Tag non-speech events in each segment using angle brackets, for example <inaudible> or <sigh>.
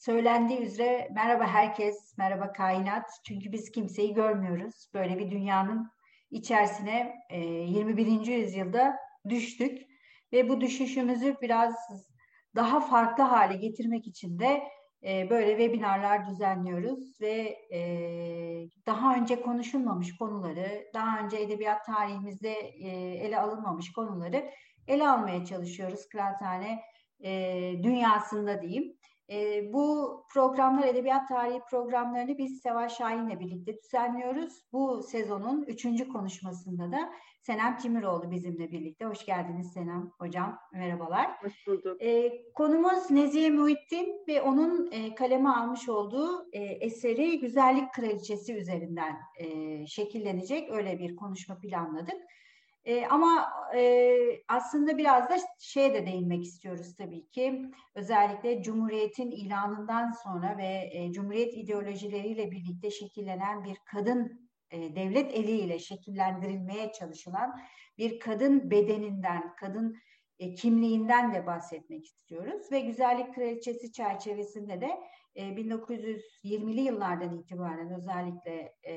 söylendiği üzere merhaba herkes, merhaba kainat. Çünkü biz kimseyi görmüyoruz. Böyle bir dünyanın içerisine e, 21. yüzyılda düştük. Ve bu düşüşümüzü biraz daha farklı hale getirmek için de e, böyle webinarlar düzenliyoruz ve e, daha önce konuşulmamış konuları, daha önce edebiyat tarihimizde e, ele alınmamış konuları ele almaya çalışıyoruz kıraathane e, dünyasında diyeyim. E, bu programlar, edebiyat tarihi programlarını biz Seval Şahin'le birlikte düzenliyoruz. Bu sezonun üçüncü konuşmasında da Senem Timiroğlu bizimle birlikte. Hoş geldiniz Senem Hocam, merhabalar. Hoş bulduk. E, konumuz Nezihe Muhittin ve onun e, kaleme almış olduğu e, eseri Güzellik Kraliçesi üzerinden e, şekillenecek. Öyle bir konuşma planladık. E, ama e, aslında biraz da şeye de değinmek istiyoruz tabii ki. Özellikle Cumhuriyet'in ilanından sonra ve e, Cumhuriyet ideolojileriyle birlikte şekillenen bir kadın e, devlet eliyle şekillendirilmeye çalışılan bir kadın bedeninden, kadın e, kimliğinden de bahsetmek istiyoruz. Ve Güzellik Kraliçesi çerçevesinde de e, 1920'li yıllardan itibaren özellikle e,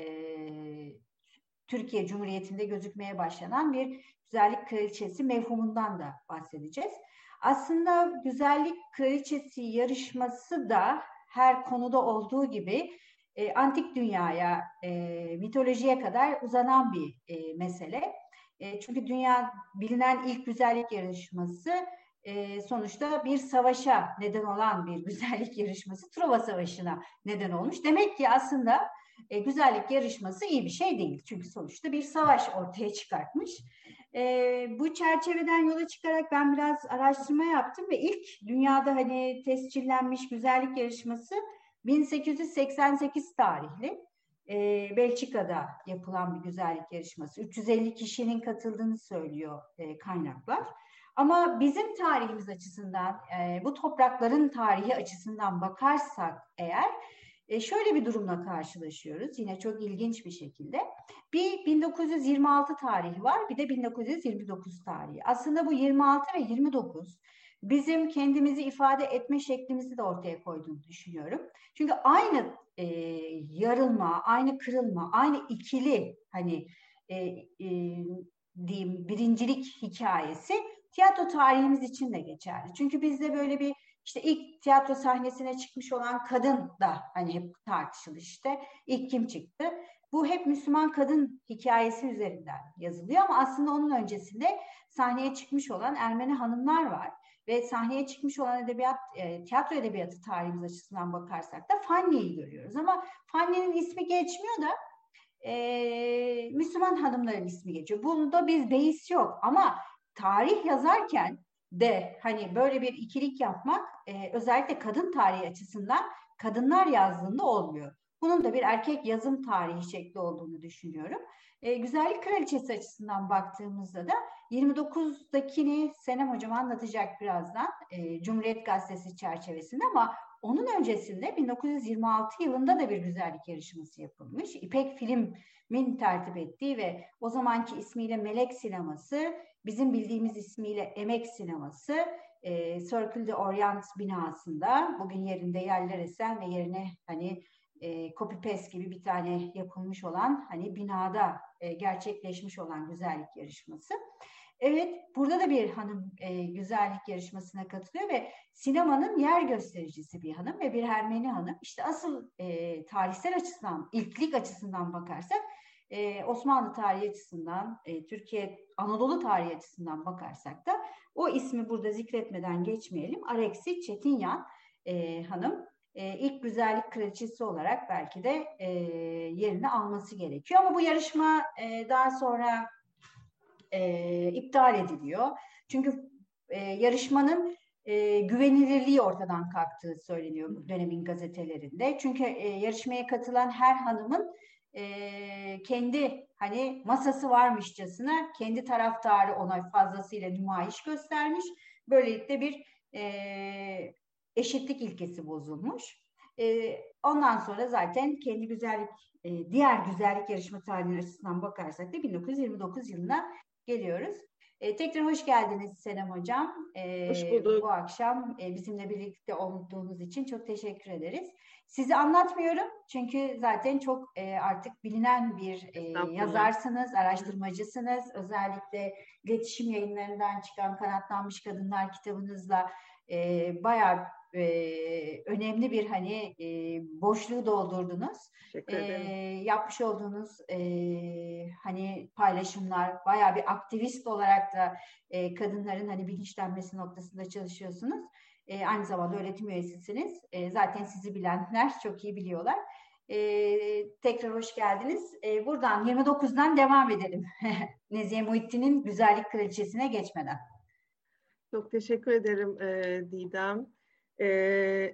Türkiye Cumhuriyeti'nde gözükmeye başlanan bir güzellik kraliçesi mevhumundan da bahsedeceğiz. Aslında güzellik kraliçesi yarışması da her konuda olduğu gibi e, antik dünyaya, e, mitolojiye kadar uzanan bir e, mesele. E, çünkü dünya bilinen ilk güzellik yarışması e, sonuçta bir savaşa neden olan bir <laughs> güzellik yarışması Truva Savaşı'na neden olmuş. Demek ki aslında e, güzellik yarışması iyi bir şey değil. Çünkü sonuçta bir savaş ortaya çıkartmış. E, bu çerçeveden yola çıkarak ben biraz araştırma yaptım ve ilk dünyada hani tescillenmiş güzellik yarışması 1888 tarihli. E, Belçika'da yapılan bir güzellik yarışması. 350 kişinin katıldığını söylüyor e, kaynaklar. Ama bizim tarihimiz açısından, e, bu toprakların tarihi açısından bakarsak eğer e, şöyle bir durumla karşılaşıyoruz. Yine çok ilginç bir şekilde. Bir 1926 tarihi var, bir de 1929 tarihi. Aslında bu 26 ve 29 bizim kendimizi ifade etme şeklimizi de ortaya koyduğunu düşünüyorum. Çünkü aynı e, yarılma, aynı kırılma, aynı ikili hani e, e, diyeyim birincilik hikayesi tiyatro tarihimiz için de geçerli. Çünkü bizde böyle bir işte ilk tiyatro sahnesine çıkmış olan kadın da hani hep tartışılır işte. İlk kim çıktı? Bu hep Müslüman kadın hikayesi üzerinden yazılıyor ama aslında onun öncesinde sahneye çıkmış olan Ermeni hanımlar var. Ve sahneye çıkmış olan edebiyat, e, tiyatro edebiyatı tarihimiz açısından bakarsak da Fanny'yi görüyoruz. Ama Fanny'nin ismi geçmiyor da e, Müslüman hanımların ismi geçiyor. Bunda bir beis yok ama tarih yazarken de hani böyle bir ikilik yapmak e, özellikle kadın tarihi açısından kadınlar yazdığında olmuyor. Bunun da bir erkek yazım tarihi şekli olduğunu düşünüyorum. E, güzellik kraliçesi açısından baktığımızda da 29'dakini Senem Hocam anlatacak birazdan e, Cumhuriyet Gazetesi çerçevesinde ama onun öncesinde 1926 yılında da bir güzellik yarışması yapılmış. İpek Film'in tertip ettiği ve o zamanki ismiyle Melek Sineması, bizim bildiğimiz ismiyle Emek Sineması, e, Circle de Orient binasında bugün yerinde yerler esen ve yerine hani e, copy paste gibi bir tane yapılmış olan hani binada e, gerçekleşmiş olan güzellik yarışması. Evet, burada da bir hanım e, güzellik yarışmasına katılıyor ve sinemanın yer göstericisi bir hanım ve bir Ermeni hanım. İşte asıl e, tarihsel açısından, ilklik açısından bakarsak e, Osmanlı tarihi açısından, e, Türkiye Anadolu tarihi açısından bakarsak da o ismi burada zikretmeden geçmeyelim. Areksi Çetinyan e, hanım e, ilk güzellik kraliçesi olarak belki de e, yerini alması gerekiyor. Ama bu yarışma e, daha sonra e, iptal ediliyor. Çünkü e, yarışmanın e, güvenilirliği ortadan kalktığı söyleniyor dönemin gazetelerinde. Çünkü e, yarışmaya katılan her hanımın e, kendi hani masası varmışçasına kendi taraftarı ona fazlasıyla nümayiş göstermiş. Böylelikle bir e, eşitlik ilkesi bozulmuş. E, ondan sonra zaten kendi güzellik, e, diğer güzellik yarışma tarihinin açısından bakarsak da 1929 yılına geliyoruz. E, tekrar hoş geldiniz Senem Hocam. E, hoş bulduk. Bu akşam e, bizimle birlikte olduğunuz için çok teşekkür ederiz. Sizi anlatmıyorum çünkü zaten çok e, artık bilinen bir e, yazarsınız, araştırmacısınız. Özellikle iletişim yayınlarından çıkan Kanatlanmış Kadınlar kitabınızla e, bayağı e, önemli bir hani e, boşluğu doldurdunuz. E, yapmış olduğunuz e, hani paylaşımlar, bayağı bir aktivist olarak da e, kadınların hani bilinçlenmesi noktasında çalışıyorsunuz. E, aynı zamanda öğretim üyesisiniz. E, zaten sizi bilenler <laughs> çok iyi biliyorlar. E, tekrar hoş geldiniz. E, buradan 29'dan devam edelim. <laughs> Nezihe Muhittin'in güzellik kraliçesine geçmeden. Çok teşekkür ederim e, Didem. E,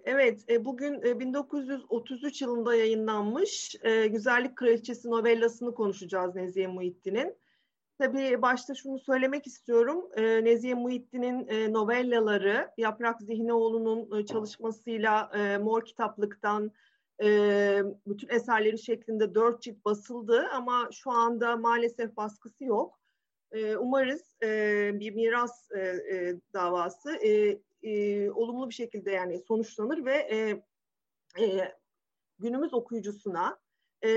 evet, e, bugün e, 1933 yılında yayınlanmış e, Güzellik Kraliçesi novellasını konuşacağız Nezihe Muhittin'in. Tabii başta şunu söylemek istiyorum. E, Nezihe Muhittin'in e, novellaları Yaprak Zihnioğlu'nun e, çalışmasıyla e, Mor Kitaplık'tan e, bütün eserleri şeklinde dört cilt basıldı ama şu anda maalesef baskısı yok. E, umarız e, bir miras e, e, davası e, olumlu bir şekilde yani sonuçlanır ve e, e, günümüz okuyucusuna e,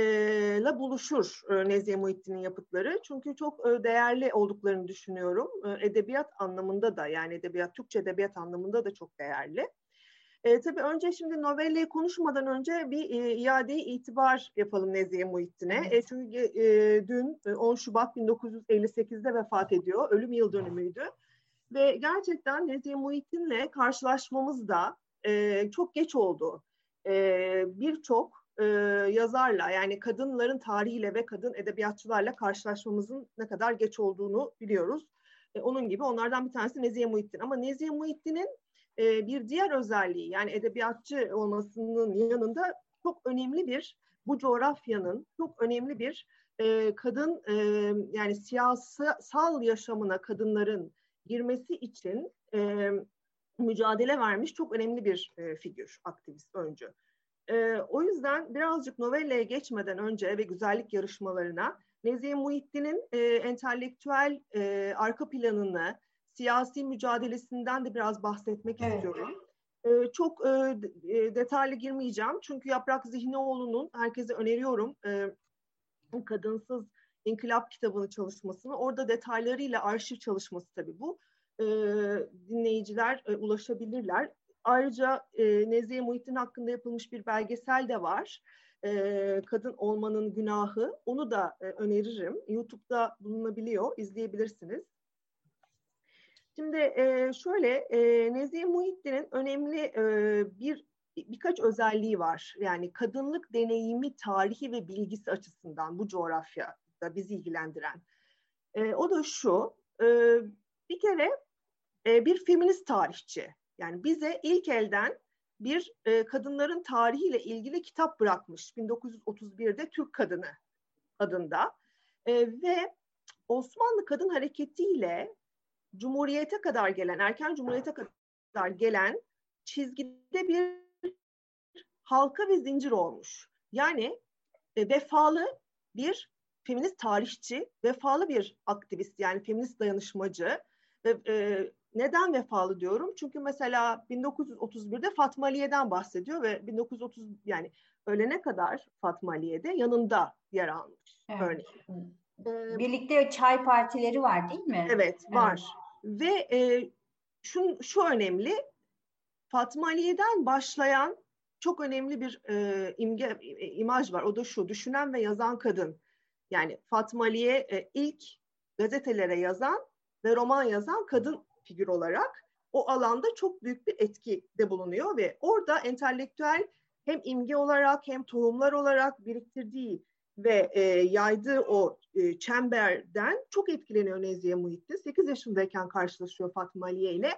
la buluşur e, Nezihe Muhittin'in yapıtları. Çünkü çok e, değerli olduklarını düşünüyorum. E, edebiyat anlamında da yani edebiyat, Türkçe edebiyat anlamında da çok değerli. E, tabii önce şimdi novelleyi konuşmadan önce bir e, iade itibar yapalım Nezihe Muhittin'e. E, çünkü e, dün 10 Şubat 1958'de vefat ediyor. Ölüm yıl dönümüydü. Ve gerçekten Nezihe Muhittin'le karşılaşmamız da e, çok geç oldu. E, Birçok e, yazarla yani kadınların tarihiyle ve kadın edebiyatçılarla karşılaşmamızın ne kadar geç olduğunu biliyoruz. E, onun gibi onlardan bir tanesi Nezihe Muhittin. Ama Nezihe Muhittin'in e, bir diğer özelliği yani edebiyatçı olmasının yanında çok önemli bir bu coğrafyanın çok önemli bir e, kadın e, yani siyasal yaşamına kadınların girmesi için e, mücadele vermiş çok önemli bir e, figür, aktivist, öncü. E, o yüzden birazcık novelleye geçmeden önce ve güzellik yarışmalarına Nezihe Muhittin'in e, entelektüel e, arka planını, siyasi mücadelesinden de biraz bahsetmek evet. istiyorum. E, çok e, detaylı girmeyeceğim çünkü Yaprak Zihnioğlu'nun herkese öneriyorum e, kadınsız İnkılap kitabını çalışmasını. Orada detaylarıyla arşiv çalışması tabii bu. E, dinleyiciler e, ulaşabilirler. Ayrıca e, Nezihe Muhittin hakkında yapılmış bir belgesel de var. E, Kadın Olmanın Günahı. Onu da e, öneririm. YouTube'da bulunabiliyor. izleyebilirsiniz. Şimdi e, şöyle e, Nezihe Muhittin'in önemli e, bir birkaç özelliği var. Yani kadınlık deneyimi, tarihi ve bilgisi açısından bu coğrafya da bizi ilgilendiren. E, o da şu, e, bir kere e, bir feminist tarihçi. Yani bize ilk elden bir e, kadınların tarihiyle ilgili kitap bırakmış 1931'de Türk Kadını adında e, ve Osmanlı Kadın Hareketi ile Cumhuriyete kadar gelen, erken Cumhuriyete kadar gelen çizgide bir halka ve zincir olmuş. Yani e, vefalı bir feminist tarihçi, vefalı bir aktivist yani feminist dayanışmacı ve e, neden vefalı diyorum? Çünkü mesela 1931'de Fatma Aliye'den bahsediyor ve 1930 yani ölene kadar Fatma Aliye'de yanında yer almış evet. örneğin. Ee, Birlikte çay partileri var değil mi? Evet var. Evet. Ve e, şu, şu önemli Fatma Aliye'den başlayan çok önemli bir e, imge, e, imaj var. O da şu, düşünen ve yazan kadın. Yani Fatma Aliye e, ilk gazetelere yazan ve roman yazan kadın figür olarak o alanda çok büyük bir etkide bulunuyor ve orada entelektüel hem imge olarak hem tohumlar olarak biriktirdiği ve e, yaydığı o e, çemberden çok etkileniyor Nezihe Muhittin. 8 yaşındayken karşılaşıyor Fatma Aliye ile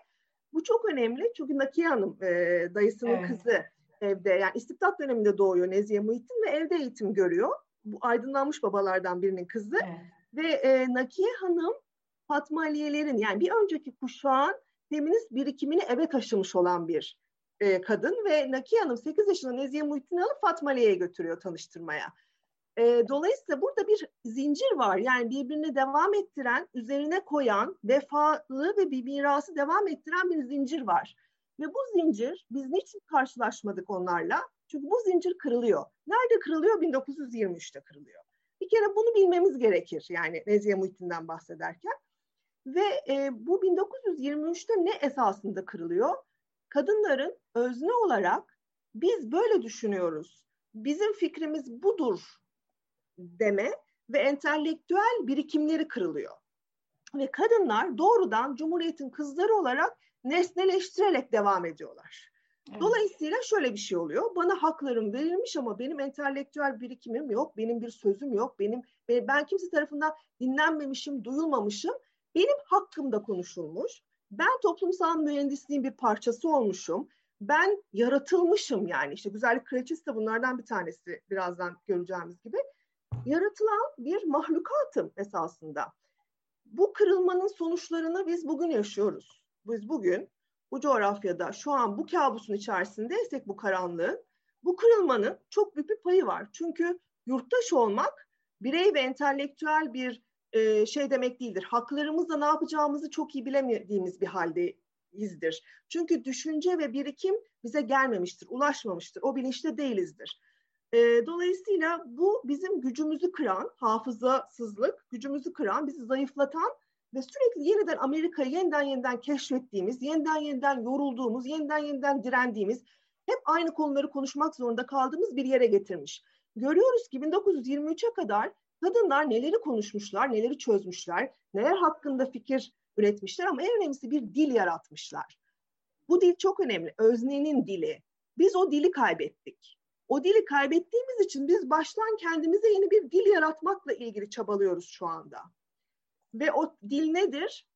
Bu çok önemli çünkü Nakiye Hanım e, dayısının evet. kızı evde yani istibdat döneminde doğuyor Nezihe Muhittin ve evde eğitim görüyor. Bu aydınlanmış babalardan birinin kızı. Evet. Ve e, Nakiye Hanım Fatma Aliye'lerin yani bir önceki kuşağın feminist birikimini eve taşımış olan bir e, kadın ve Nakiye Hanım 8 yaşında Nezihe Muhittin'i alıp Fatma Aliye'ye götürüyor tanıştırmaya. E, dolayısıyla burada bir zincir var. Yani birbirini devam ettiren, üzerine koyan, vefalı ve bir mirası devam ettiren bir zincir var. Ve bu zincir, biz niçin karşılaşmadık onlarla? Çünkü bu zincir kırılıyor. Nerede kırılıyor? 1923'te kırılıyor. Bir kere bunu bilmemiz gerekir. Yani Nezihe Muhittin'den bahsederken. Ve e, bu 1923'te ne esasında kırılıyor? Kadınların özne olarak biz böyle düşünüyoruz. Bizim fikrimiz budur deme ve entelektüel birikimleri kırılıyor. Ve kadınlar doğrudan Cumhuriyet'in kızları olarak nesneleştirerek devam ediyorlar. Evet. Dolayısıyla şöyle bir şey oluyor. Bana haklarım verilmiş ama benim entelektüel birikimim yok, benim bir sözüm yok, benim ben kimse tarafından dinlenmemişim, duyulmamışım. Benim hakkımda konuşulmuş. Ben toplumsal mühendisliğin bir parçası olmuşum. Ben yaratılmışım yani işte güzellik kraliçesi de bunlardan bir tanesi birazdan göreceğimiz gibi. Yaratılan bir mahlukatım esasında. Bu kırılmanın sonuçlarını biz bugün yaşıyoruz. Biz bugün bu coğrafyada şu an bu kabusun içerisindeysek bu karanlığın bu kırılmanın çok büyük bir payı var. Çünkü yurttaş olmak birey ve entelektüel bir e, şey demek değildir. Haklarımızla ne yapacağımızı çok iyi bilemediğimiz bir haldeyizdir. Çünkü düşünce ve birikim bize gelmemiştir, ulaşmamıştır. O bilinçte değilizdir. E, dolayısıyla bu bizim gücümüzü kıran, hafızasızlık, gücümüzü kıran, bizi zayıflatan ve sürekli yeniden Amerika'yı yeniden yeniden keşfettiğimiz, yeniden yeniden yorulduğumuz, yeniden yeniden direndiğimiz, hep aynı konuları konuşmak zorunda kaldığımız bir yere getirmiş. Görüyoruz ki 1923'e kadar kadınlar neleri konuşmuşlar, neleri çözmüşler, neler hakkında fikir üretmişler ama en önemlisi bir dil yaratmışlar. Bu dil çok önemli. Öznenin dili. Biz o dili kaybettik. O dili kaybettiğimiz için biz baştan kendimize yeni bir dil yaratmakla ilgili çabalıyoruz şu anda. Ve o dil nedir?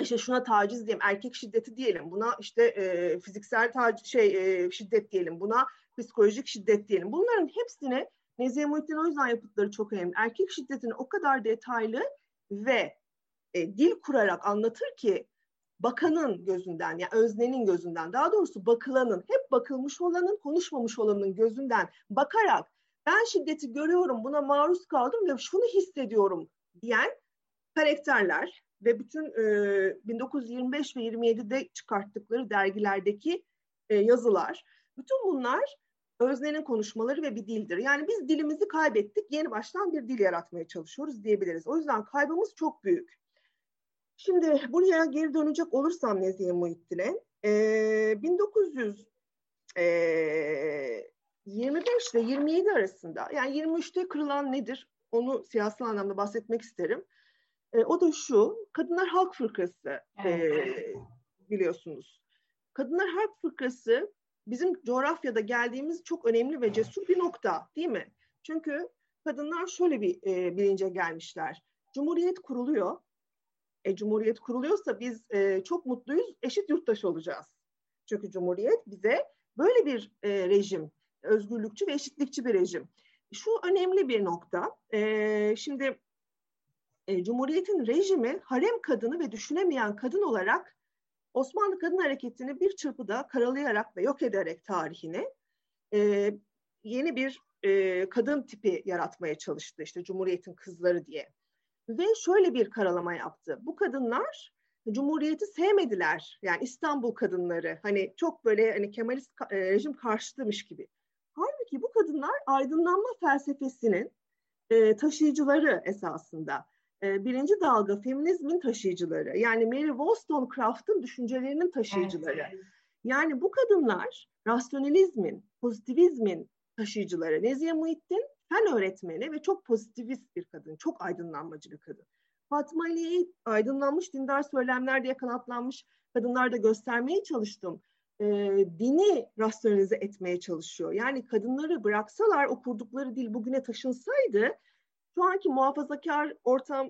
İşte şuna taciz diyelim, erkek şiddeti diyelim, buna işte e, fiziksel taciz, şey e, şiddet diyelim, buna psikolojik şiddet diyelim. Bunların hepsine Nezihe Muhittin o yüzden yapıtları çok önemli. Erkek şiddetini o kadar detaylı ve e, dil kurarak anlatır ki bakanın gözünden, yani öznenin gözünden, daha doğrusu bakılanın, hep bakılmış olanın, konuşmamış olanın gözünden bakarak ben şiddeti görüyorum, buna maruz kaldım ve şunu hissediyorum diyen karakterler ve bütün e, 1925 ve 27'de çıkarttıkları dergilerdeki e, yazılar, bütün bunlar öznenin konuşmaları ve bir dildir. Yani biz dilimizi kaybettik, yeni baştan bir dil yaratmaya çalışıyoruz diyebiliriz. O yüzden kaybımız çok büyük. Şimdi buraya geri dönecek olursam Nezihe Muhittin'e, e, 1900 e, 25 ile 27 arasında, yani 23'te kırılan nedir? Onu siyasi anlamda bahsetmek isterim. E, o da şu, Kadınlar Halk Fırkası evet. e, biliyorsunuz. Kadınlar Halk Fırkası bizim coğrafyada geldiğimiz çok önemli ve cesur bir nokta değil mi? Çünkü kadınlar şöyle bir e, bilince gelmişler. Cumhuriyet kuruluyor. E, Cumhuriyet kuruluyorsa biz e, çok mutluyuz, eşit yurttaş olacağız. Çünkü Cumhuriyet bize böyle bir e, rejim, özgürlükçü ve eşitlikçi bir rejim. Şu önemli bir nokta. E, şimdi e, Cumhuriyet'in rejimi harem kadını ve düşünemeyen kadın olarak Osmanlı Kadın Hareketi'ni bir çırpıda karalayarak ve yok ederek tarihini e, yeni bir e, kadın tipi yaratmaya çalıştı işte Cumhuriyet'in kızları diye. Ve şöyle bir karalama yaptı. Bu kadınlar Cumhuriyeti sevmediler. Yani İstanbul kadınları hani çok böyle hani Kemalist e, rejim karşıtıymış gibi. Halbuki bu kadınlar aydınlanma felsefesinin e, taşıyıcıları esasında. E, birinci dalga feminizmin taşıyıcıları. Yani Mary Wollstonecraft'ın düşüncelerinin taşıyıcıları. Evet. Yani bu kadınlar rasyonalizmin, pozitivizmin taşıyıcıları. Nezihe Muhittin fen öğretmeni ve çok pozitivist bir kadın, çok aydınlanmacı bir kadın. Fatma Ali'yi aydınlanmış dindar söylemler diye kanatlanmış kadınlarda göstermeye çalıştım. E, dini rasyonalize etmeye çalışıyor. Yani kadınları bıraksalar okurdukları dil bugüne taşınsaydı şu anki muhafazakar ortam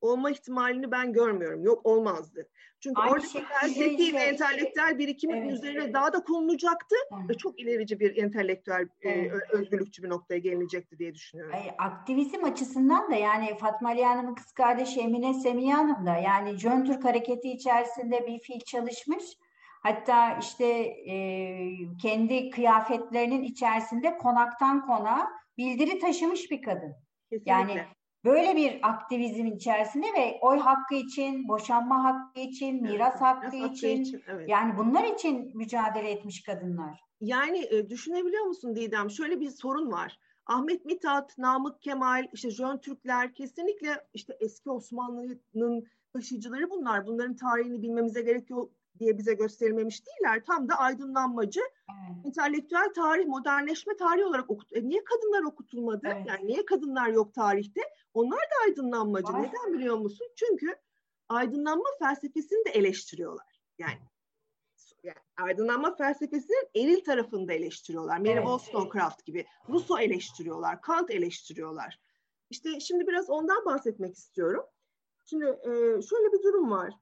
olma ihtimalini ben görmüyorum. Yok olmazdı. Çünkü Aynı oradaki felsefi şey, ve entelektüel birikimin evet, üzerine evet. daha da konulacaktı evet. ve çok ilerici bir entelektüel e, evet. e, özgürlükçü bir noktaya gelinecekti diye düşünüyorum. Ay, aktivizm açısından da yani Fatma Ali Hanım'ın kız kardeşi Emine Semiye Hanım da yani Jön Türk hareketi içerisinde bir fiil çalışmış. Hatta işte e, kendi kıyafetlerinin içerisinde konaktan konağa bildiri taşımış bir kadın. Kesinlikle. Yani böyle bir aktivizmin içerisinde ve oy hakkı için, boşanma hakkı için, miras evet, hakkı miras için, için evet. yani bunlar için mücadele etmiş kadınlar. Yani e, düşünebiliyor musun Didem? Şöyle bir sorun var. Ahmet Mithat, Namık Kemal, işte Jön Türkler kesinlikle işte eski Osmanlı'nın taşıyıcıları bunlar. Bunların tarihini bilmemize gerek yok diye bize gösterilmemiş değiller. Tam da aydınlanmacı, evet. entelektüel tarih, modernleşme tarihi olarak okut. E niye kadınlar okutulmadı? Evet. Yani niye kadınlar yok tarihte? Onlar da aydınlanmacı. Ay. Neden biliyor musun? Çünkü aydınlanma felsefesini de eleştiriyorlar. Yani, yani aydınlanma felsefesinin eril tarafını da eleştiriyorlar. Mary evet. Wollstonecraft gibi. Rousseau eleştiriyorlar, Kant eleştiriyorlar. İşte şimdi biraz ondan bahsetmek istiyorum. Şimdi e, şöyle bir durum var.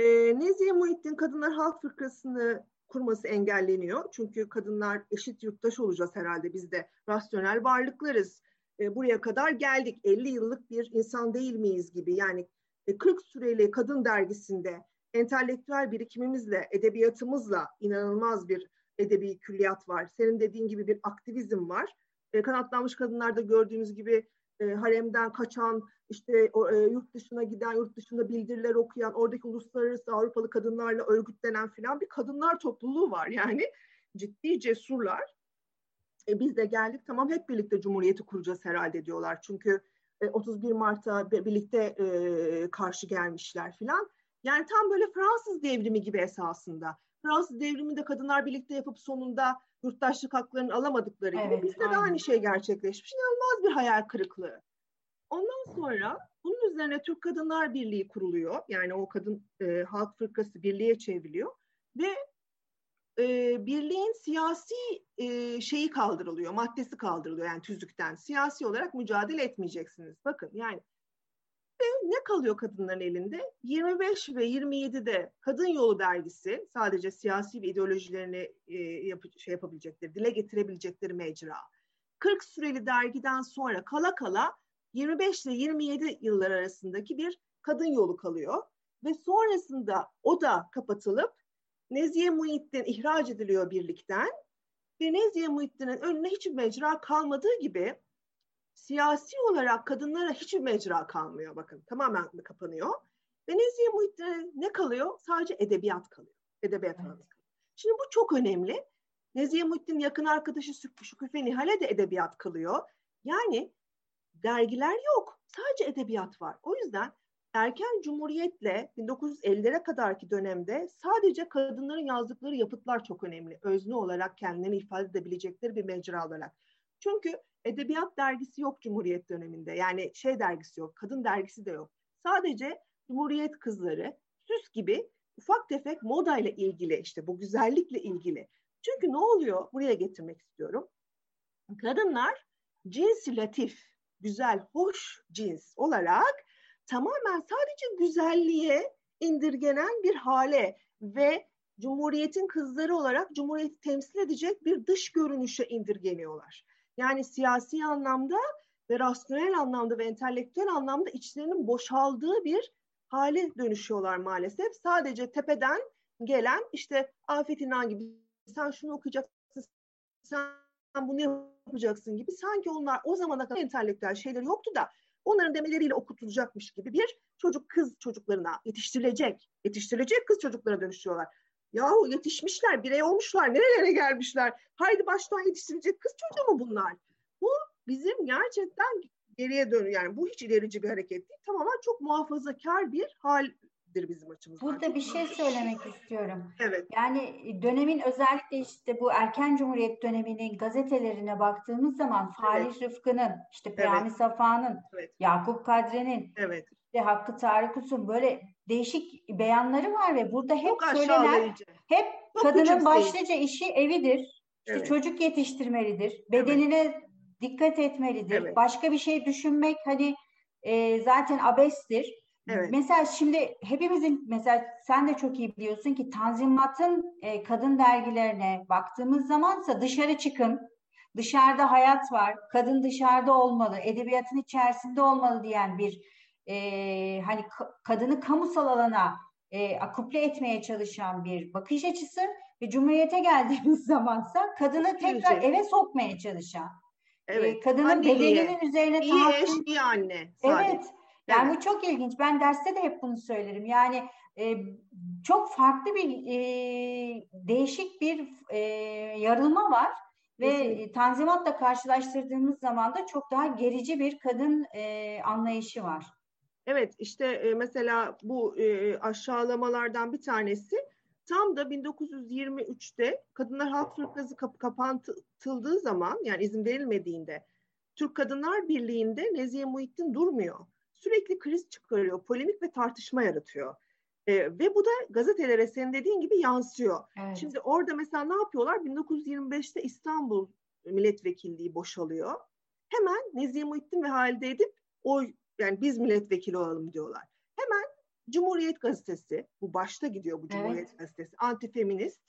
E, Nezihe Muhittin Kadınlar Halk Fırkası'nı kurması engelleniyor. Çünkü kadınlar eşit yurttaş olacağız herhalde biz de rasyonel varlıklarız e, buraya kadar geldik. 50 yıllık bir insan değil miyiz gibi. Yani e, 40 süreli kadın dergisinde entelektüel birikimimizle, edebiyatımızla inanılmaz bir edebi külliyat var. Senin dediğin gibi bir aktivizm var. E, kanatlanmış kadınlarda gördüğümüz gibi e, haremden kaçan, işte e, yurt dışına giden, yurt dışında bildiriler okuyan, oradaki uluslararası Avrupalı kadınlarla örgütlenen filan bir kadınlar topluluğu var. Yani ciddi cesurlar e, biz de geldik tamam hep birlikte Cumhuriyeti kuracağız herhalde diyorlar. Çünkü e, 31 Mart'a birlikte e, karşı gelmişler filan. Yani tam böyle Fransız devrimi gibi esasında. Fransız devriminde kadınlar birlikte yapıp sonunda yurttaşlık haklarını alamadıkları gibi evet, bizde de aynı şey gerçekleşmiş. İnanılmaz bir hayal kırıklığı. Ondan sonra bunun üzerine Türk Kadınlar Birliği kuruluyor. Yani o kadın e, halk fırkası birliğe çevriliyor. Ve e, birliğin siyasi e, şeyi kaldırılıyor, maddesi kaldırılıyor yani tüzükten. Siyasi olarak mücadele etmeyeceksiniz. Bakın yani ve ne kalıyor kadınların elinde? 25 ve 27'de Kadın Yolu dergisi sadece siyasi ve ideolojilerini e, yap şey yapabilecekleri, dile getirebilecekleri mecra. 40 süreli dergiden sonra kala kala 25 ile 27 yıllar arasındaki bir kadın yolu kalıyor. Ve sonrasında o da kapatılıp Nezihe Muhittin ihraç ediliyor birlikten ve Nezihe Muhittin'in önüne hiçbir mecra kalmadığı gibi siyasi olarak kadınlara hiçbir mecra kalmıyor bakın tamamen kapanıyor. Ve Nezihe Muhittin'e ne kalıyor? Sadece edebiyat kalıyor. Edebiyat evet. kalıyor. Şimdi bu çok önemli. Nezihe Muhittin yakın arkadaşı Şüküfe Nihal'e de edebiyat kalıyor. Yani dergiler yok. Sadece edebiyat var. O yüzden erken cumhuriyetle 1950'lere kadarki dönemde sadece kadınların yazdıkları yapıtlar çok önemli. Özne olarak kendilerini ifade edebilecekleri bir mecra olarak. Çünkü edebiyat dergisi yok Cumhuriyet döneminde. Yani şey dergisi yok, kadın dergisi de yok. Sadece Cumhuriyet kızları, süs gibi ufak tefek moda ile ilgili işte bu güzellikle ilgili. Çünkü ne oluyor? Buraya getirmek istiyorum. Kadınlar cinsi latif, güzel, hoş cins olarak tamamen sadece güzelliğe indirgenen bir hale ve Cumhuriyet'in kızları olarak Cumhuriyet'i temsil edecek bir dış görünüşe indirgeniyorlar. Yani siyasi anlamda ve rasyonel anlamda ve entelektüel anlamda içlerinin boşaldığı bir hale dönüşüyorlar maalesef. Sadece tepeden gelen işte Afet İnan gibi sen şunu okuyacaksın, sen bunu yapacaksın gibi sanki onlar o zamana kadar entelektüel şeyler yoktu da onların demeleriyle okutulacakmış gibi bir çocuk kız çocuklarına yetiştirilecek, yetiştirilecek kız çocuklara dönüşüyorlar. Yahu yetişmişler, birey olmuşlar, nerelere gelmişler? Haydi baştan yetiştirilecek kız çocuğu mu bunlar? Bu bizim gerçekten geriye dönüyor. Yani bu hiç ilerici bir hareket değil. Tamamen çok muhafazakar bir hal bizim açımızdan. Burada bir şey söylemek istiyorum. Evet. Yani dönemin özellikle işte bu erken cumhuriyet döneminin gazetelerine baktığımız zaman Falih evet. Rıfkı'nın, işte Peyami evet. Safa'nın, evet. Yakup Kadri'nin, evet. işte Hakkı Tarık Us'un böyle değişik beyanları var ve burada hep Çok söylenen, hep Çok kadının başlıca işi evidir. İşte evet. çocuk yetiştirmelidir. Bedenine evet. dikkat etmelidir. Evet. Başka bir şey düşünmek hani e, zaten abestir Evet. Mesela şimdi hepimizin mesela sen de çok iyi biliyorsun ki Tanzimat'ın e, kadın dergilerine baktığımız zamansa dışarı çıkın, dışarıda hayat var, kadın dışarıda olmalı, edebiyatın içerisinde olmalı diyen bir e, hani kadını kamusal alana e, akuple etmeye çalışan bir bakış açısı ve Cumhuriyete geldiğimiz <laughs> zamansa kadını tekrar Güzel. eve sokmaya çalışan, evet. e, kadının Anneliğe. bedeninin üzerine iyi tahakküm... eş, iyi anne. Sadece. Evet. Yani evet. bu çok ilginç. Ben derste de hep bunu söylerim. Yani e, çok farklı bir e, değişik bir e, yarılma var ve Kesinlikle. Tanzimat'la karşılaştırdığımız zaman da çok daha gerici bir kadın e, anlayışı var. Evet işte e, mesela bu e, aşağılamalardan bir tanesi tam da 1923'te Kadınlar Halk Sürükmezi kapı kapatıldığı zaman yani izin verilmediğinde Türk Kadınlar Birliği'nde Nezihe Muhittin durmuyor. Sürekli kriz çıkarıyor, polemik ve tartışma yaratıyor. E, ve bu da gazetelere senin dediğin gibi yansıyor. Evet. Şimdi orada mesela ne yapıyorlar? 1925'te İstanbul milletvekilliği boşalıyor. Hemen Nezihe Muhittin ve Halide Edip oy yani biz milletvekili olalım diyorlar. Hemen Cumhuriyet Gazetesi, bu başta gidiyor bu Cumhuriyet evet. Gazetesi, antifeminist.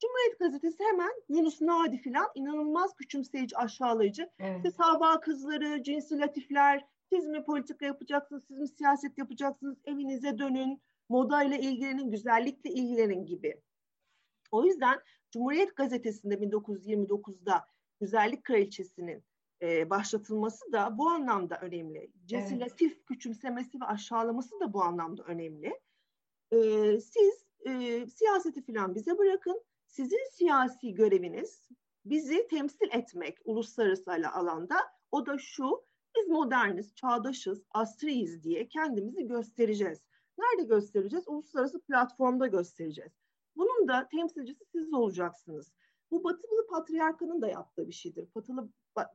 Cumhuriyet Gazetesi hemen Yunus Nadi filan inanılmaz küçümseyici, aşağılayıcı. Evet. Siz hava kızları, cinsi latifler, siz mi politika yapacaksınız, siz mi siyaset yapacaksınız, evinize dönün, modayla ilgilenin, güzellikle ilgilenin gibi. O yüzden Cumhuriyet Gazetesi'nde 1929'da Güzellik Kraliçesi'nin e, başlatılması da bu anlamda önemli. Cesilatif evet. küçümsemesi ve aşağılaması da bu anlamda önemli. E, siz e, siyaseti falan bize bırakın. Sizin siyasi göreviniz bizi temsil etmek uluslararası alanda. O da şu, biz moderniz, çağdaşız, asriyiz diye kendimizi göstereceğiz. Nerede göstereceğiz? Uluslararası platformda göstereceğiz. Bunun da temsilcisi siz olacaksınız. Bu Batılı Patriarkanın da yaptığı bir şeydir. Batılı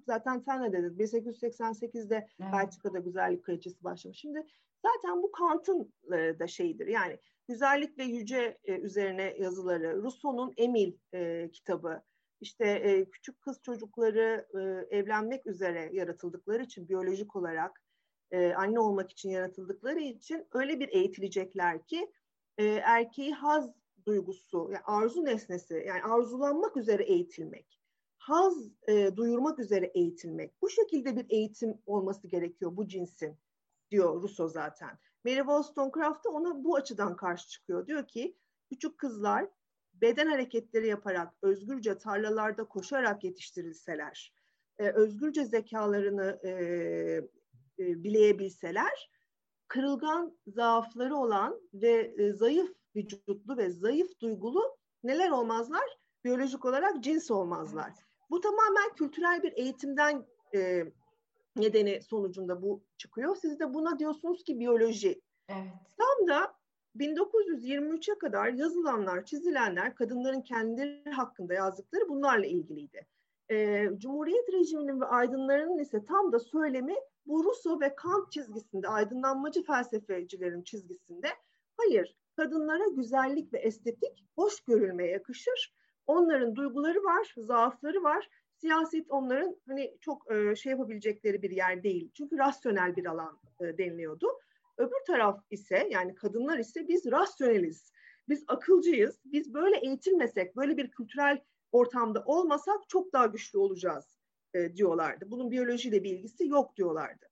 zaten sen ne dedin? 1888'de evet. Belçika'da güzellik kraliçesi başlamış. Şimdi zaten bu Kant'ın e, da şeyidir. Yani güzellik ve yüce e, üzerine yazıları, Rousseau'nun Emil e, kitabı, işte e, küçük kız çocukları e, evlenmek üzere yaratıldıkları için biyolojik olarak e, anne olmak için yaratıldıkları için öyle bir eğitilecekler ki e, erkeği haz duygusu, yani arzu nesnesi, yani arzulanmak üzere eğitilmek, haz e, duyurmak üzere eğitilmek. Bu şekilde bir eğitim olması gerekiyor bu cinsin diyor Rousseau zaten. Mary Wollstonecraft da ona bu açıdan karşı çıkıyor. Diyor ki küçük kızlar beden hareketleri yaparak özgürce tarlalarda koşarak yetiştirilseler, e, özgürce zekalarını e, e, bileyebilseler, kırılgan zaafları olan ve e, zayıf vücutlu ve zayıf duygulu neler olmazlar? Biyolojik olarak cins olmazlar. Bu tamamen kültürel bir eğitimden e, nedeni sonucunda bu çıkıyor. Siz de buna diyorsunuz ki biyoloji. Evet. Tam da 1923'e kadar yazılanlar, çizilenler kadınların kendileri hakkında yazdıkları bunlarla ilgiliydi. Ee, Cumhuriyet rejiminin ve aydınlarının ise tam da söylemi bu Rousseau ve Kant çizgisinde, aydınlanmacı felsefecilerin çizgisinde hayır kadınlara güzellik ve estetik hoş görülmeye yakışır. Onların duyguları var, zaafları var. Siyaset onların hani çok e, şey yapabilecekleri bir yer değil. Çünkü rasyonel bir alan e, deniliyordu. Öbür taraf ise yani kadınlar ise biz rasyoneliz. Biz akılcıyız. Biz böyle eğitilmesek, böyle bir kültürel ortamda olmasak çok daha güçlü olacağız e, diyorlardı. Bunun biyolojiyle bir ilgisi yok diyorlardı.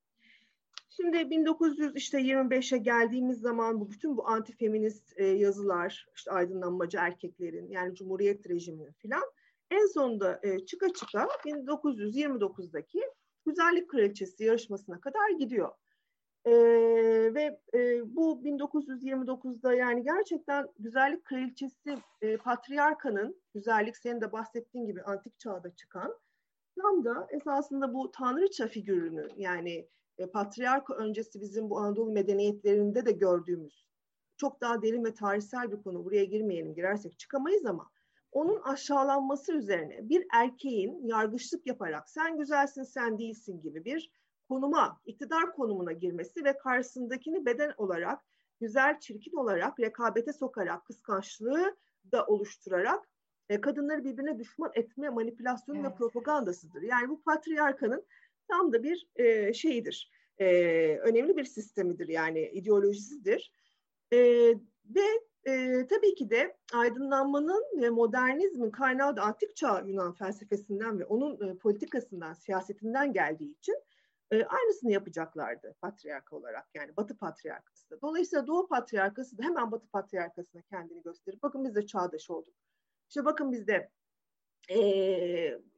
Şimdi 1900 işte 25'e geldiğimiz zaman bu bütün bu antifeminist e, yazılar, işte aydınlanmacı erkeklerin yani Cumhuriyet rejiminin filan en sonunda e, çıka çıka 1929'daki Güzellik Kraliçesi yarışmasına kadar gidiyor. E, ve e, bu 1929'da yani gerçekten Güzellik Kraliçesi e, Patriarkanın, güzellik senin de bahsettiğin gibi antik çağda çıkan tam da esasında bu tanrıça figürünü yani e, patriarka öncesi bizim bu Anadolu medeniyetlerinde de gördüğümüz çok daha derin ve tarihsel bir konu. Buraya girmeyelim, girersek çıkamayız ama onun aşağılanması üzerine bir erkeğin yargıçlık yaparak sen güzelsin sen değilsin gibi bir konuma, iktidar konumuna girmesi ve karşısındakini beden olarak, güzel, çirkin olarak rekabete sokarak, kıskançlığı da oluşturarak e, kadınları birbirine düşman etme manipülasyonu evet. ve propagandasıdır. Yani bu patriarkanın tam da bir e, şeyidir. e, önemli bir sistemidir yani ideolojisidir. E, ve e, tabii ki de aydınlanmanın ve modernizmin kaynağı da antik çağ Yunan felsefesinden ve onun e, politikasından, siyasetinden geldiği için e, aynısını yapacaklardı patriark olarak yani Batı patriarkası da. Dolayısıyla Doğu patriarkası da hemen Batı patriarkasına kendini gösterip bakın biz de çağdaş olduk. İşte bakın biz de e,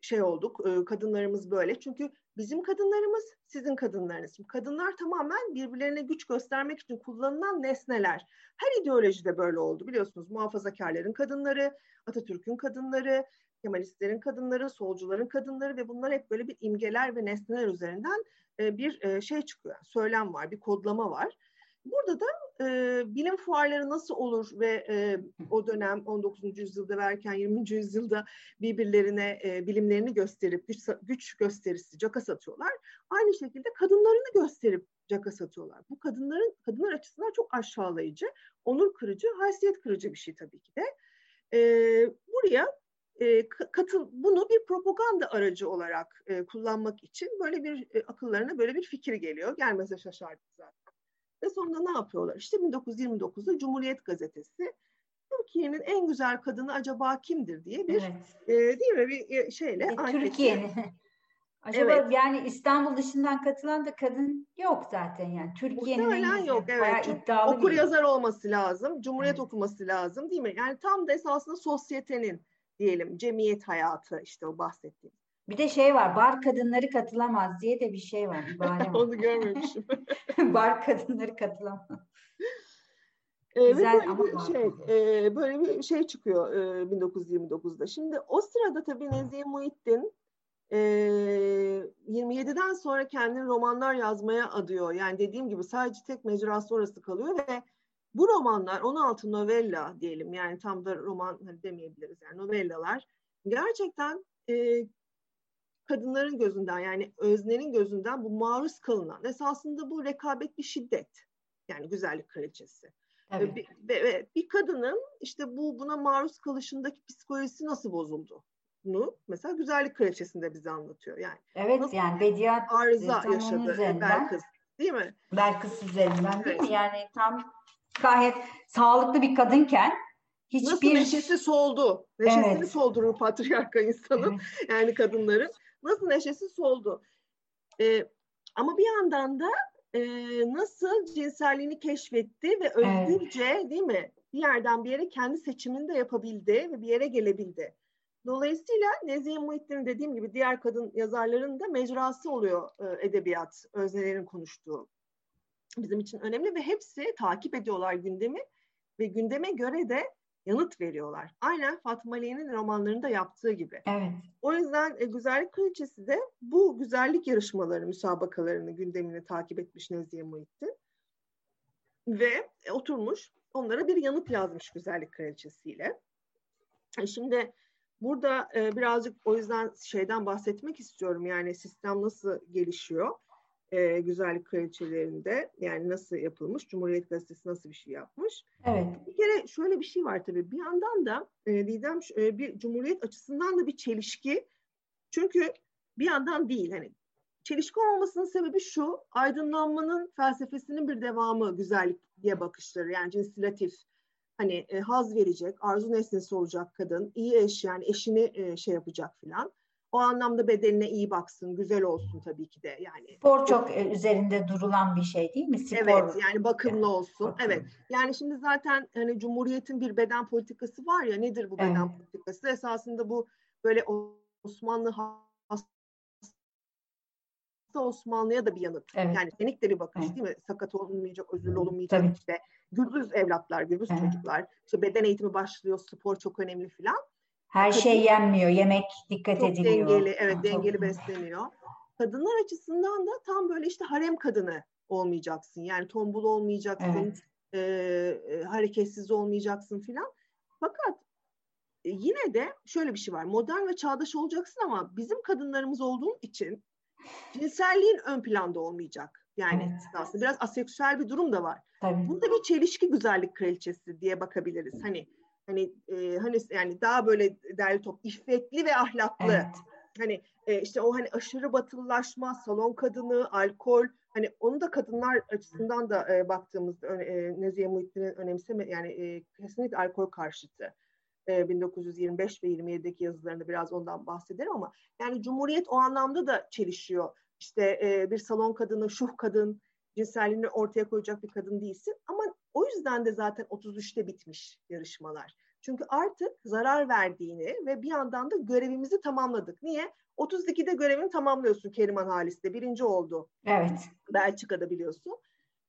şey olduk, e, kadınlarımız böyle. Çünkü bizim kadınlarımız, sizin kadınlarınız. Kadınlar tamamen birbirlerine güç göstermek için kullanılan nesneler. Her ideolojide böyle oldu biliyorsunuz. Muhafazakarların kadınları, Atatürk'ün kadınları, Kemalistlerin kadınları, solcuların kadınları ve bunlar hep böyle bir imgeler ve nesneler üzerinden e, bir e, şey çıkıyor. Söylem var, bir kodlama var. Burada da e, bilim fuarları nasıl olur ve e, o dönem 19. yüzyılda ve erken 20. yüzyılda birbirlerine e, bilimlerini gösterip güç, güç gösterisi caka satıyorlar. Aynı şekilde kadınlarını gösterip caka satıyorlar. Bu kadınların kadınlar açısından çok aşağılayıcı, onur kırıcı, haysiyet kırıcı bir şey tabii ki de. E, buraya e, katıl bunu bir propaganda aracı olarak e, kullanmak için böyle bir e, akıllarına böyle bir fikir geliyor. Gelmese şaşardık zaten. Ve sonunda ne yapıyorlar? İşte 1929'da Cumhuriyet Gazetesi Türkiye'nin en güzel kadını acaba kimdir diye bir evet. e, değil mi bir e, şeyle e, Türkiye'nin <laughs> Acaba evet. yani İstanbul dışından katılan da kadın yok zaten yani. Türkiye'nin en yok evet. iddialı Okur bir yazar olması lazım. Cumhuriyet evet. okuması lazım değil mi? Yani tam da esasında sosyetenin diyelim cemiyet hayatı işte o bahsettiğim. Bir de şey var, bar kadınları katılamaz diye de bir şey var. Bir <laughs> var. Onu görmemişim. <laughs> bar kadınları katılamaz. Ee, Güzel böyle ama bir şey, e, böyle bir şey çıkıyor e, 1929'da. Şimdi o sırada tabii Nezihe Muhittin e, 27'den sonra kendini romanlar yazmaya adıyor. Yani dediğim gibi sadece tek mecrası orası kalıyor ve bu romanlar 16 novella diyelim yani tam da roman hani demeyebiliriz yani novellalar gerçekten e, kadınların gözünden yani öznenin gözünden bu maruz kalınan esasında bu rekabet bir şiddet yani güzellik kraliçesi. Evet. Ve, ve, ve bir kadının işte bu buna maruz kalışındaki psikolojisi nasıl bozuldu? Bunu mesela güzellik kraliçesinde bize anlatıyor yani. Evet nasıl yani Bediye arıza yaşadı Belkıs değil mi? Belkıs üzerinden değil mi? Yani tam gayet sağlıklı bir kadınken hiçbir... Nasıl neşesi soldu. Neşesini evet. soldurur patriarka insanın evet. yani kadınların nasıl neşesi soldu. E, ama bir yandan da e, nasıl cinselliğini keşfetti ve özgürce evet. değil mi bir yerden bir yere kendi seçimini de yapabildi ve bir yere gelebildi. Dolayısıyla Nezihe Muhittin'in dediğim gibi diğer kadın yazarların da mecrası oluyor e, edebiyat, öznelerin konuştuğu. Bizim için önemli ve hepsi takip ediyorlar gündemi ve gündeme göre de yanıt veriyorlar. Aynen Fatma Ali'nin romanlarında yaptığı gibi. Evet. O yüzden e, Güzellik Kraliçesi de bu güzellik yarışmaları, müsabakalarını, gündemini takip etmiş Nezihe Muhittin. Ve e, oturmuş onlara bir yanıt yazmış Güzellik Kraliçesi'yle. E, şimdi burada e, birazcık o yüzden şeyden bahsetmek istiyorum. Yani sistem nasıl gelişiyor? E, güzellik kraliçelerinde yani nasıl yapılmış, Cumhuriyet Gazetesi nasıl bir şey yapmış. Evet. Bir kere şöyle bir şey var tabii bir yandan da e, Didem e, bir Cumhuriyet açısından da bir çelişki. Çünkü bir yandan değil hani çelişki olmasının sebebi şu aydınlanmanın felsefesinin bir devamı güzellik diye bakışları yani cinsilatif hani e, haz verecek, arzu nesnesi olacak kadın, iyi eş yani eşini e, şey yapacak filan. O anlamda bedenine iyi baksın, güzel olsun tabii ki de yani. Spor çok e, üzerinde durulan bir şey değil mi? Spor. Evet, yani bakımlı olsun. Bakımlı. Evet. Yani şimdi zaten hani Cumhuriyet'in bir beden politikası var ya nedir bu beden evet. politikası? Esasında bu böyle Osmanlı hasta Osmanlı'ya da bir yanıt. Evet. Yani senik de bir bakış evet. değil mi? Sakat olmayacak, özürlü olmayacak Tabii. işte. Gürbüz evlatlar, gürbüz evet. çocuklar. İşte beden eğitimi başlıyor, spor çok önemli filan. Her Kadın, şey yenmiyor, yemek dikkat çok ediliyor. dengeli, evet dengeli besleniyor. Kadınlar açısından da tam böyle işte harem kadını olmayacaksın. Yani tombul olmayacaksın, evet. e, hareketsiz olmayacaksın filan. Fakat e, yine de şöyle bir şey var. Modern ve çağdaş olacaksın ama bizim kadınlarımız olduğun için cinselliğin ön planda olmayacak. Yani evet. aslında biraz aseksüel bir durum da var. Tabii. Burada bir çelişki güzellik kraliçesi diye bakabiliriz. Hani Hani e, hani yani daha böyle derli top iffetli ve ahlaklı. Evet. Hani e, işte o hani aşırı batılılaşma, salon kadını, alkol Hani onu da kadınlar açısından da e, baktığımızda e, Nezihe Muhittin'in önemseme yani e, kesinlikle alkol karşıtı. 1925 ve 27'deki yazılarında biraz ondan bahsederim ama yani Cumhuriyet o anlamda da çelişiyor. İşte bir salon kadını, şuh kadın, cinselliğini ortaya koyacak bir kadın değilsin. Ama o yüzden de zaten 33'te bitmiş yarışmalar. Çünkü artık zarar verdiğini ve bir yandan da görevimizi tamamladık. Niye? 32'de görevini tamamlıyorsun Keriman Halis'te. Birinci oldu. Evet. Belçika'da biliyorsun.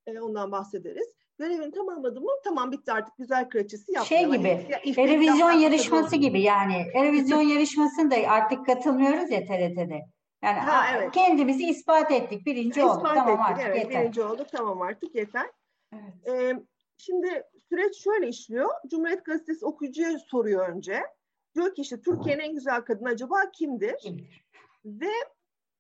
E, ondan bahsederiz. Görevini tamamladı mı tamam bitti artık güzel kraliçesi yaptı. Şey gibi, televizyon yarışması gibi yani. Televizyon <laughs> yarışmasında artık katılmıyoruz ya TRT'de. Yani ha, evet. kendimizi ispat ettik. Birinci ispat olduk. Tamam ettik, artık evet, yeter. Birinci olduk. Tamam artık yeter. Evet. Ee, şimdi süreç şöyle işliyor. Cumhuriyet Gazetesi okuyucuya soruyor önce. Diyor ki işte Türkiye'nin en güzel kadını acaba kimdir? Kimdir? Ve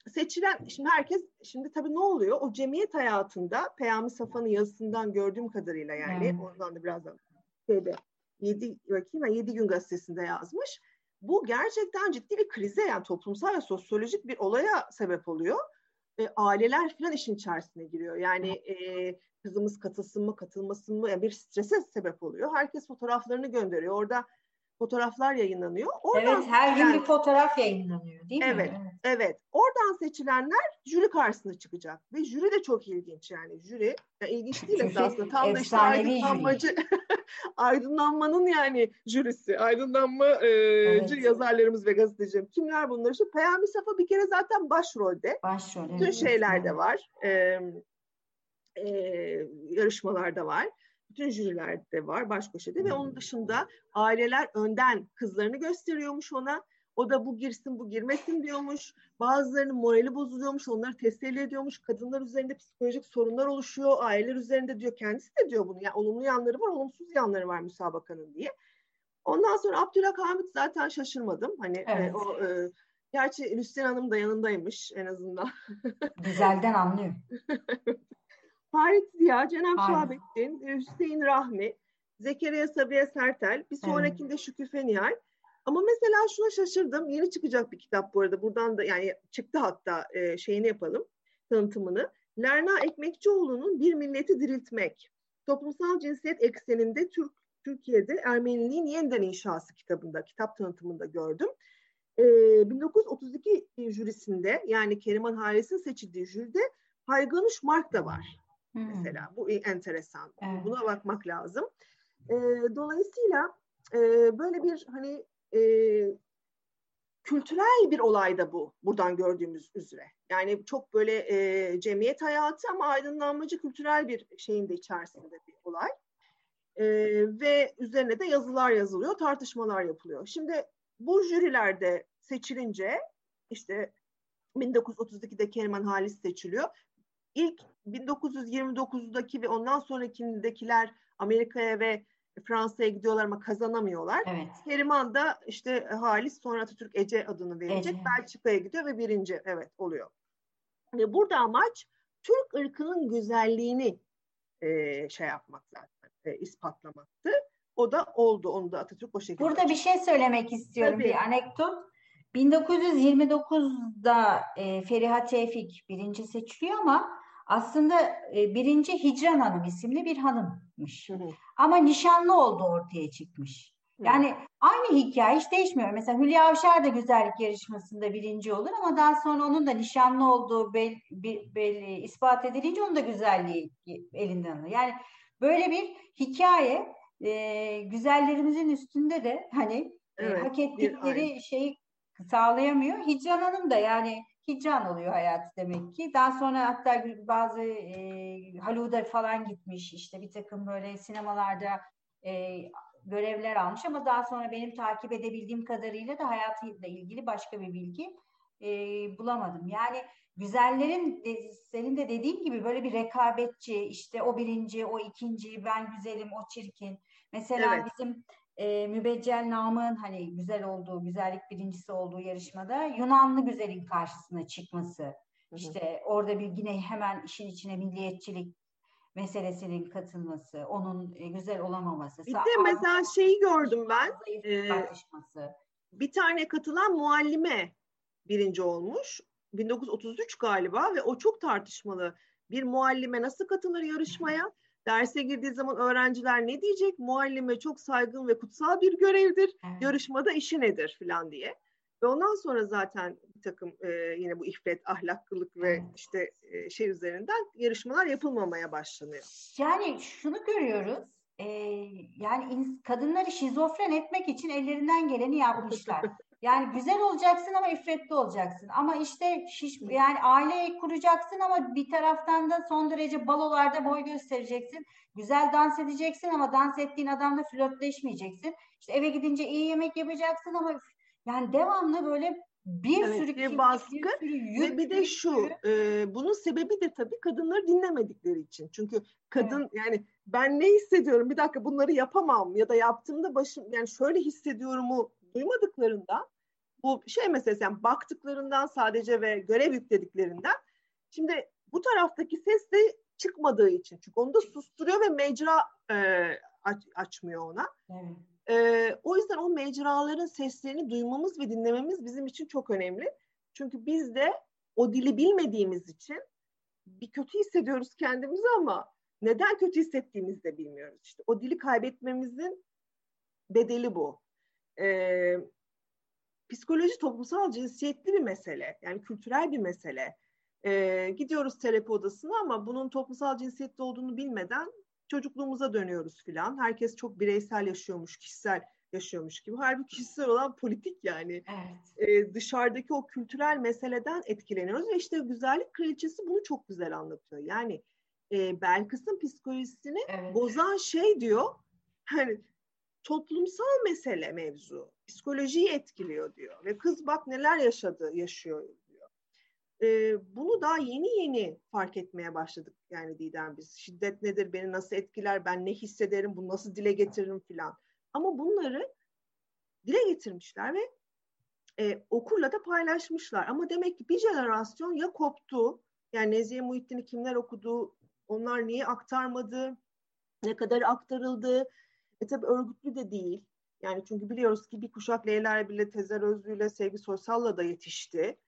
seçilen, şimdi herkes, şimdi tabii ne oluyor? O cemiyet hayatında Peyami Safa'nın yazısından gördüğüm kadarıyla yani, hmm. oradan da birazdan şeyde, yedi, bakayım, yedi gün gazetesinde yazmış. Bu gerçekten ciddi bir krize yani toplumsal ve sosyolojik bir olaya sebep oluyor. E, aileler falan işin içerisine giriyor. Yani e, kızımız katılsın mı katılmasın mı yani bir strese sebep oluyor. Herkes fotoğraflarını gönderiyor. Orada fotoğraflar yayınlanıyor. Oradan evet her gün bir fotoğraf yayınlanıyor değil evet, mi? Evet. Evet. Oradan seçilenler jüri karşısına çıkacak. Ve jüri de çok ilginç yani. Jüri yani ilginç değil aslında. Tam da işte aydınlanmacı <laughs> aydınlanmanın yani jürisi. Aydınlanma e, evet. yazarlarımız ve gazetecilerim. Kimler bunlar? İşte Peyami Safa bir kere zaten başrolde. Başrol. Bütün evet, şeylerde evet. var. E, e, yarışmalarda var bütün jürilerde var baş köşede ve onun dışında aileler önden kızlarını gösteriyormuş ona. O da bu girsin bu girmesin diyormuş. Bazılarının morali bozuluyormuş. Onları teselli ediyormuş. Kadınlar üzerinde psikolojik sorunlar oluşuyor. Aileler üzerinde diyor. Kendisi de diyor bunu. Yani olumlu yanları var, olumsuz yanları var müsabakanın diye. Ondan sonra Abdülhamit zaten şaşırmadım. Hani e, evet. e, o e, gerçi Lüsyen Hanım da yanındaymış en azından. Güzelden anlıyor. <laughs> Halit Ziya, Cenab Şahabettin, Hüseyin Rahmi, Zekeriya Sabiha Sertel, bir sonrakinde evet. Şükrü Fenihal. Ama mesela şuna şaşırdım. Yeni çıkacak bir kitap bu arada. Buradan da yani çıktı hatta e, şeyini yapalım, tanıtımını. Lerna Ekmekçioğlu'nun Bir Milleti Diriltmek. Toplumsal cinsiyet ekseninde Türk Türkiye'de Ermeniliğin yeniden inşası kitabında, kitap tanıtımında gördüm. E, 1932 jürisinde yani Keriman Halis'in seçildiği jüride Hayganuş Mark da var. Hmm. Mesela bu enteresan. Evet. Buna bakmak lazım. E, dolayısıyla e, böyle bir hani e, kültürel bir olay da bu buradan gördüğümüz üzere. Yani çok böyle e, cemiyet hayatı ama aydınlanmacı kültürel bir şeyin de içerisinde bir olay. E, ve üzerine de yazılar yazılıyor, tartışmalar yapılıyor. Şimdi bu jürilerde seçilince işte 1932'de Keriman Halis seçiliyor ilk 1929'daki ve ondan sonrakindekiler Amerika'ya ve Fransa'ya gidiyorlar ama kazanamıyorlar. Evet. Keriman da işte Halis sonra Atatürk Ece adını verecek. Ece. Belçika'ya gidiyor ve birinci evet oluyor. Ve burada amaç Türk ırkının güzelliğini e, şey yapmak zaten, e, ispatlamaktı. O da oldu. Onu da Atatürk o şekilde. Burada bir şey söylemek istiyorum. Tabii. Bir anekdot. 1929'da e, Feriha Tevfik birinci seçiliyor ama aslında e, birinci Hicran Hanım isimli bir hanımmış. Hı hı. Ama nişanlı oldu ortaya çıkmış. Yani aynı hikaye hiç değişmiyor. Mesela Hülya Avşar da güzellik yarışmasında birinci olur ama daha sonra onun da nişanlı olduğu belli, belli ispat edilince onun da güzelliği elinden alır. Yani böyle bir hikaye e, güzellerimizin üstünde de hani e, evet, e, hak ettikleri şeyi sağlayamıyor. Hicran Hanım da yani hicran oluyor hayat demek ki. Daha sonra hatta bazı e, Hollywood'a falan gitmiş işte bir takım böyle sinemalarda e, görevler almış ama daha sonra benim takip edebildiğim kadarıyla da hayatıyla ilgili başka bir bilgi e, bulamadım. Yani güzellerin de, senin de dediğin gibi böyle bir rekabetçi işte o birinci, o ikinci, ben güzelim, o çirkin. Mesela evet. bizim e, Mübeccel Namık'ın hani güzel olduğu, güzellik birincisi olduğu yarışmada Yunanlı güzelin karşısına çıkması. Hı hı. İşte orada bir yine hemen işin içine milliyetçilik meselesinin katılması, onun e, güzel olamaması. Bir de mesela şeyi gördüm ben. E, tartışması. Bir tane katılan muallime birinci olmuş. 1933 galiba ve o çok tartışmalı. Bir muallime nasıl katılır yarışmaya? Derse girdiği zaman öğrenciler ne diyecek? Muallime çok saygın ve kutsal bir görevdir. Evet. Yarışmada işi nedir falan diye. Ve ondan sonra zaten bir takım e, yine bu iffet, ahlaklılık ve işte e, şey üzerinden yarışmalar yapılmamaya başlanıyor. Yani şunu görüyoruz. E, yani kadınları şizofren etmek için ellerinden geleni yapmışlar. <laughs> Yani güzel olacaksın ama iffetli olacaksın. Ama işte şiş, yani aile kuracaksın ama bir taraftan da son derece balolarda boy göstereceksin. Güzel dans edeceksin ama dans ettiğin adamla flörtleşmeyeceksin. İşte eve gidince iyi yemek yapacaksın ama yani devamlı böyle bir evet, sürü bir baskı bir sürü yük, ve bir de şu e, bunun sebebi de tabii kadınları dinlemedikleri için. Çünkü kadın evet. yani ben ne hissediyorum bir dakika bunları yapamam ya da yaptığımda başım yani şöyle hissediyorumu duymadıklarından bu şey meselesi yani baktıklarından sadece ve görev yüklediklerinden şimdi bu taraftaki ses de çıkmadığı için çünkü onu da susturuyor ve mecra e, aç, açmıyor ona. Evet. E, o yüzden o mecraların seslerini duymamız ve dinlememiz bizim için çok önemli. Çünkü biz de o dili bilmediğimiz için bir kötü hissediyoruz kendimizi ama neden kötü hissettiğimizi de bilmiyoruz. İşte o dili kaybetmemizin bedeli bu. Ee, psikoloji toplumsal cinsiyetli bir mesele. Yani kültürel bir mesele. Ee, gidiyoruz terapi odasına ama bunun toplumsal cinsiyetli olduğunu bilmeden çocukluğumuza dönüyoruz filan. Herkes çok bireysel yaşıyormuş, kişisel yaşıyormuş gibi. Halbuki kişisel olan politik yani. Evet. Ee, dışarıdaki o kültürel meseleden etkileniyoruz ve işte güzellik kraliçesi bunu çok güzel anlatıyor. Yani e, Belkıs'ın psikolojisini evet. bozan şey diyor. <laughs> Hani toplumsal mesele mevzu. Psikolojiyi etkiliyor diyor. Ve kız bak neler yaşadı, yaşıyor diyor. Ee, bunu daha yeni yeni fark etmeye başladık yani Didem biz. Şiddet nedir, beni nasıl etkiler, ben ne hissederim, bunu nasıl dile getiririm filan. Ama bunları dile getirmişler ve e, okurla da paylaşmışlar. Ama demek ki bir jenerasyon ya koptu, yani Nezihe Muhittin'i kimler okudu, onlar niye aktarmadı, ne kadar aktarıldı, e tabi örgütlü de değil. Yani çünkü biliyoruz ki bir kuşak Leyla bile Tezer Özlü'yle Sevgi Soysal'la da yetişti.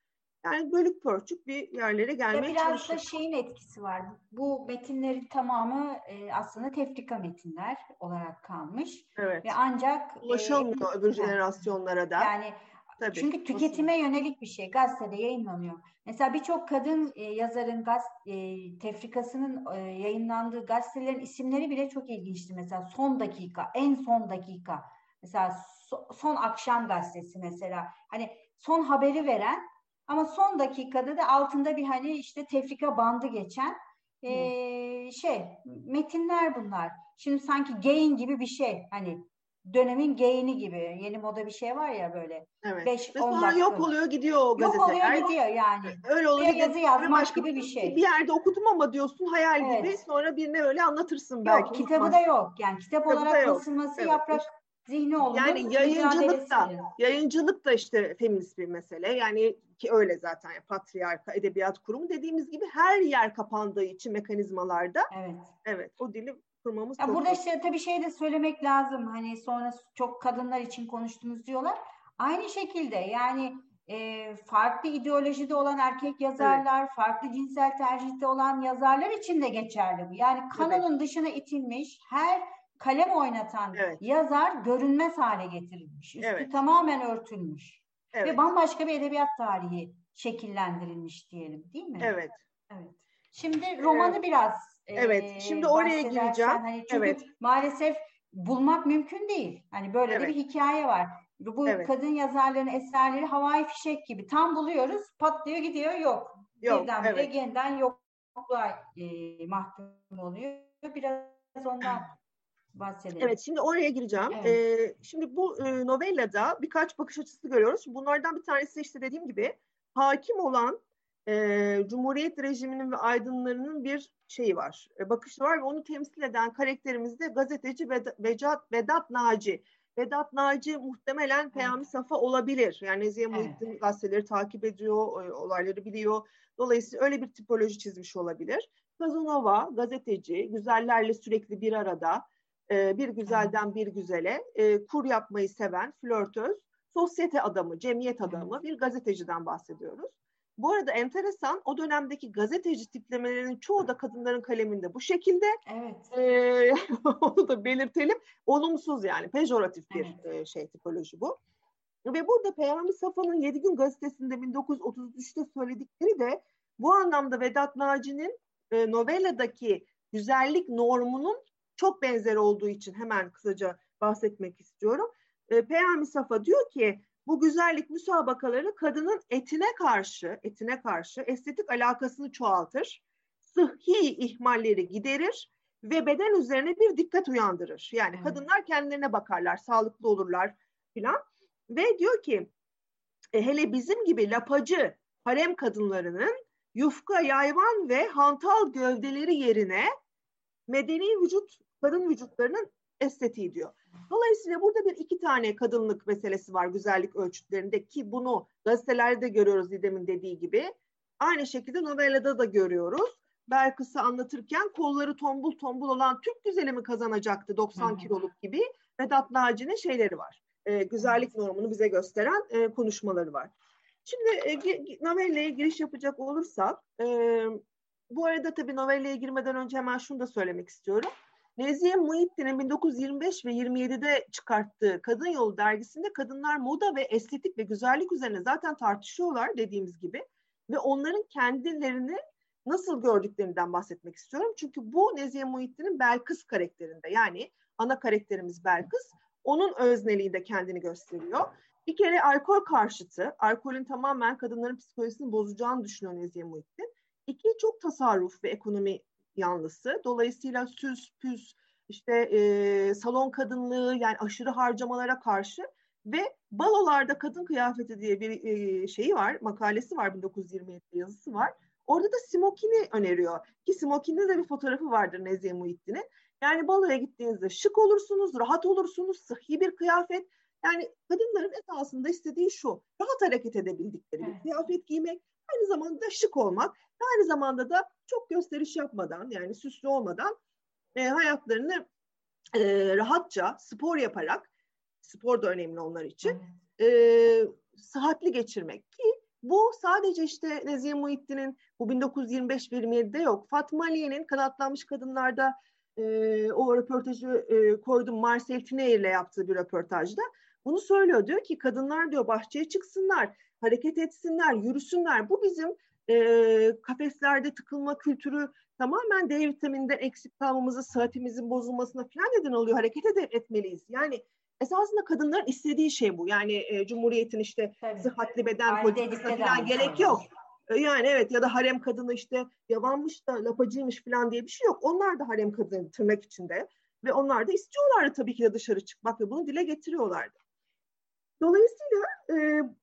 Yani bölük pörçük bir yerlere gelmeye çalışıyor. Biraz da şeyin etkisi var. Bu metinlerin tamamı e, aslında tefrika metinler olarak kalmış. Evet. Ve ancak e, ulaşamıyor e, öbür jenerasyonlara da. Yani Tabii, çünkü tüketime nasıl? yönelik bir şey. Gazetede yayınlanıyor. Mesela birçok kadın e, yazarın gaz, e, tefrikasının e, yayınlandığı gazetelerin isimleri bile çok ilginçti. Mesela son dakika, en son dakika. Mesela so, son akşam gazetesi mesela. Hani son haberi veren ama son dakikada da altında bir hani işte tefrika bandı geçen e, şey metinler bunlar. Şimdi sanki gain gibi bir şey. Hani dönemin gayini gibi. Yeni moda bir şey var ya böyle. Evet. 5 10 sonra dakika. yok oluyor gidiyor o gazeteler. Yok oluyor gidiyor yani. Öyle oluyor. yazı yazmak başka, gibi bir şey. Bir yerde okudum ama diyorsun hayal evet. gibi. Sonra birine öyle anlatırsın belki. Yok kitabı da yok. Yani kitap kitabı olarak basılması evet. yaprak zihni olur. Yani yayıncılık da, yayıncılık da işte feminist bir mesele. Yani ki öyle zaten patriarka edebiyat kurumu dediğimiz gibi her yer kapandığı için mekanizmalarda. Evet. Evet o dili kurmamız ya Burada işte tabii şey de söylemek lazım. Hani sonra çok kadınlar için konuştunuz diyorlar. Aynı şekilde yani e, farklı ideolojide olan erkek yazarlar, evet. farklı cinsel tercihte olan yazarlar için de geçerli bu. Yani kanonun evet. dışına itilmiş her kalem oynatan evet. yazar görünmez hale getirilmiş. Üstü evet. tamamen örtülmüş. Evet. Ve bambaşka bir edebiyat tarihi şekillendirilmiş diyelim değil mi? Evet. Evet. Şimdi romanı evet. biraz Evet. Şimdi oraya gireceğim. Hani çünkü evet. maalesef bulmak mümkün değil. Hani böyle evet. de bir hikaye var. Bu evet. kadın yazarların eserleri havai fişek gibi. Tam buluyoruz, patlıyor gidiyor, yok. yok Birdenbire evet. yeniden yokluğa e, mahkum oluyor. Biraz ondan bahsedelim. Evet, şimdi oraya gireceğim. Evet. Ee, şimdi bu e, novellada birkaç bakış açısı görüyoruz. Bunlardan bir tanesi işte dediğim gibi hakim olan e, Cumhuriyet rejiminin ve aydınlarının bir şeyi var, e, bakışı var ve onu temsil eden karakterimiz de gazeteci Vedat, Vedat Naci. Vedat Naci muhtemelen Peyami Safa olabilir. Yani Nezihe Muhittin evet. gazeteleri takip ediyor, e, olayları biliyor. Dolayısıyla öyle bir tipoloji çizmiş olabilir. Kazanova, gazeteci, güzellerle sürekli bir arada, e, bir güzelden bir güzele, e, kur yapmayı seven, flörtöz, sosyete adamı, cemiyet adamı bir gazeteciden bahsediyoruz. Bu arada enteresan o dönemdeki gazeteci tiplemelerinin çoğu da kadınların kaleminde bu şekilde. Evet. Ee, <laughs> onu da belirtelim. Olumsuz yani pejoratif bir evet. e, şey tipoloji bu. Ve burada Peyami Safa'nın 7 Gün gazetesinde 1933'te söyledikleri de bu anlamda Vedat Naci'nin e, novelladaki güzellik normunun çok benzer olduğu için hemen kısaca bahsetmek istiyorum. E, Peyami Safa diyor ki bu güzellik müsabakaları kadının etine karşı, etine karşı estetik alakasını çoğaltır, sıhhi ihmalleri giderir ve beden üzerine bir dikkat uyandırır. Yani evet. kadınlar kendilerine bakarlar, sağlıklı olurlar filan. Ve diyor ki e, hele bizim gibi lapacı harem kadınlarının yufka, yayvan ve hantal gövdeleri yerine medeni vücut, kadın vücutlarının estetiği diyor. Dolayısıyla burada bir iki tane kadınlık meselesi var güzellik ölçütlerinde ki bunu gazetelerde görüyoruz Didem'in dediği gibi. Aynı şekilde novellada da görüyoruz. Belkıs'ı anlatırken kolları tombul tombul olan Türk güzeli mi kazanacaktı 90 kiloluk gibi Vedat Naci'nin şeyleri var. E, güzellik normunu bize gösteren e, konuşmaları var. Şimdi e, novelleye giriş yapacak olursak, e, bu arada tabii novelleye girmeden önce hemen şunu da söylemek istiyorum. Nezihe Muhittin'in 1925 ve 27'de çıkarttığı Kadın Yolu dergisinde kadınlar moda ve estetik ve güzellik üzerine zaten tartışıyorlar dediğimiz gibi. Ve onların kendilerini nasıl gördüklerinden bahsetmek istiyorum. Çünkü bu Nezihe Muhittin'in Belkıs karakterinde yani ana karakterimiz Belkıs onun özneliği de kendini gösteriyor. Bir kere alkol karşıtı, alkolün tamamen kadınların psikolojisini bozacağını düşünüyor Nezihe Muhittin. İki, çok tasarruf ve ekonomi yanlısı. Dolayısıyla süs, püs, işte e, salon kadınlığı yani aşırı harcamalara karşı ve balolarda kadın kıyafeti diye bir e, şeyi var, makalesi var 1927 yazısı var. Orada da smokini öneriyor. Ki smokinde de bir fotoğrafı vardır Nezihe Muhittin'in. Yani baloya gittiğinizde şık olursunuz, rahat olursunuz, sıhhi bir kıyafet. Yani kadınların esasında istediği şu, rahat hareket edebildikleri bir kıyafet giymek, aynı zamanda şık olmak, aynı zamanda da çok gösteriş yapmadan yani süslü olmadan e, hayatlarını e, rahatça spor yaparak, spor da önemli onlar için, e, sıhhatli geçirmek ki bu sadece işte Nezihe Muhittin'in bu 1925-27'de yok. Fatma Aliye'nin kanatlanmış kadınlarda e, o röportajı e, koydum Marcel Tiner ile yaptığı bir röportajda. Bunu söylüyor. Diyor ki kadınlar diyor bahçeye çıksınlar, hareket etsinler, yürüsünler. Bu bizim e, kafeslerde tıkılma kültürü tamamen D vitamininden eksik kalmamızı, sıhhatimizin bozulmasına falan neden oluyor. Hareket ed- etmeliyiz. Yani esasında kadınların istediği şey bu. Yani e, Cumhuriyet'in işte Tabii. sıhhatli beden politikasına falan gerek yok. E, yani evet ya da harem kadını işte yavanmış da lapacıymış falan diye bir şey yok. Onlar da harem kadını tırnak içinde. Ve onlar da istiyorlardı tabii ki de dışarı çıkmak ve bunu dile getiriyorlardı. Dolayısıyla e,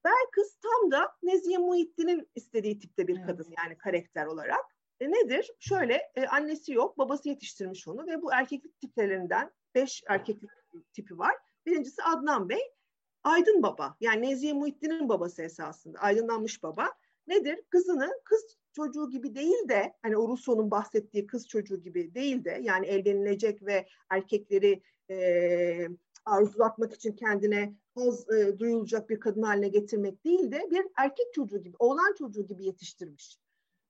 Belkıs tam da Nezihe Muhittin'in istediği tipte bir kadın evet. yani karakter olarak. E, nedir? Şöyle e, annesi yok, babası yetiştirmiş onu ve bu erkeklik tiplerinden beş erkeklik tipi var. Birincisi Adnan Bey, Aydın Baba. Yani Nezihe Muhittin'in babası esasında, aydınlanmış baba. Nedir? Kızını kız çocuğu gibi değil de hani o Rousseau'nun bahsettiği kız çocuğu gibi değil de yani evlenilecek ve erkekleri e, arzulatmak için kendine haz e, duyulacak bir kadın haline getirmek değil de bir erkek çocuğu gibi, oğlan çocuğu gibi yetiştirmiş.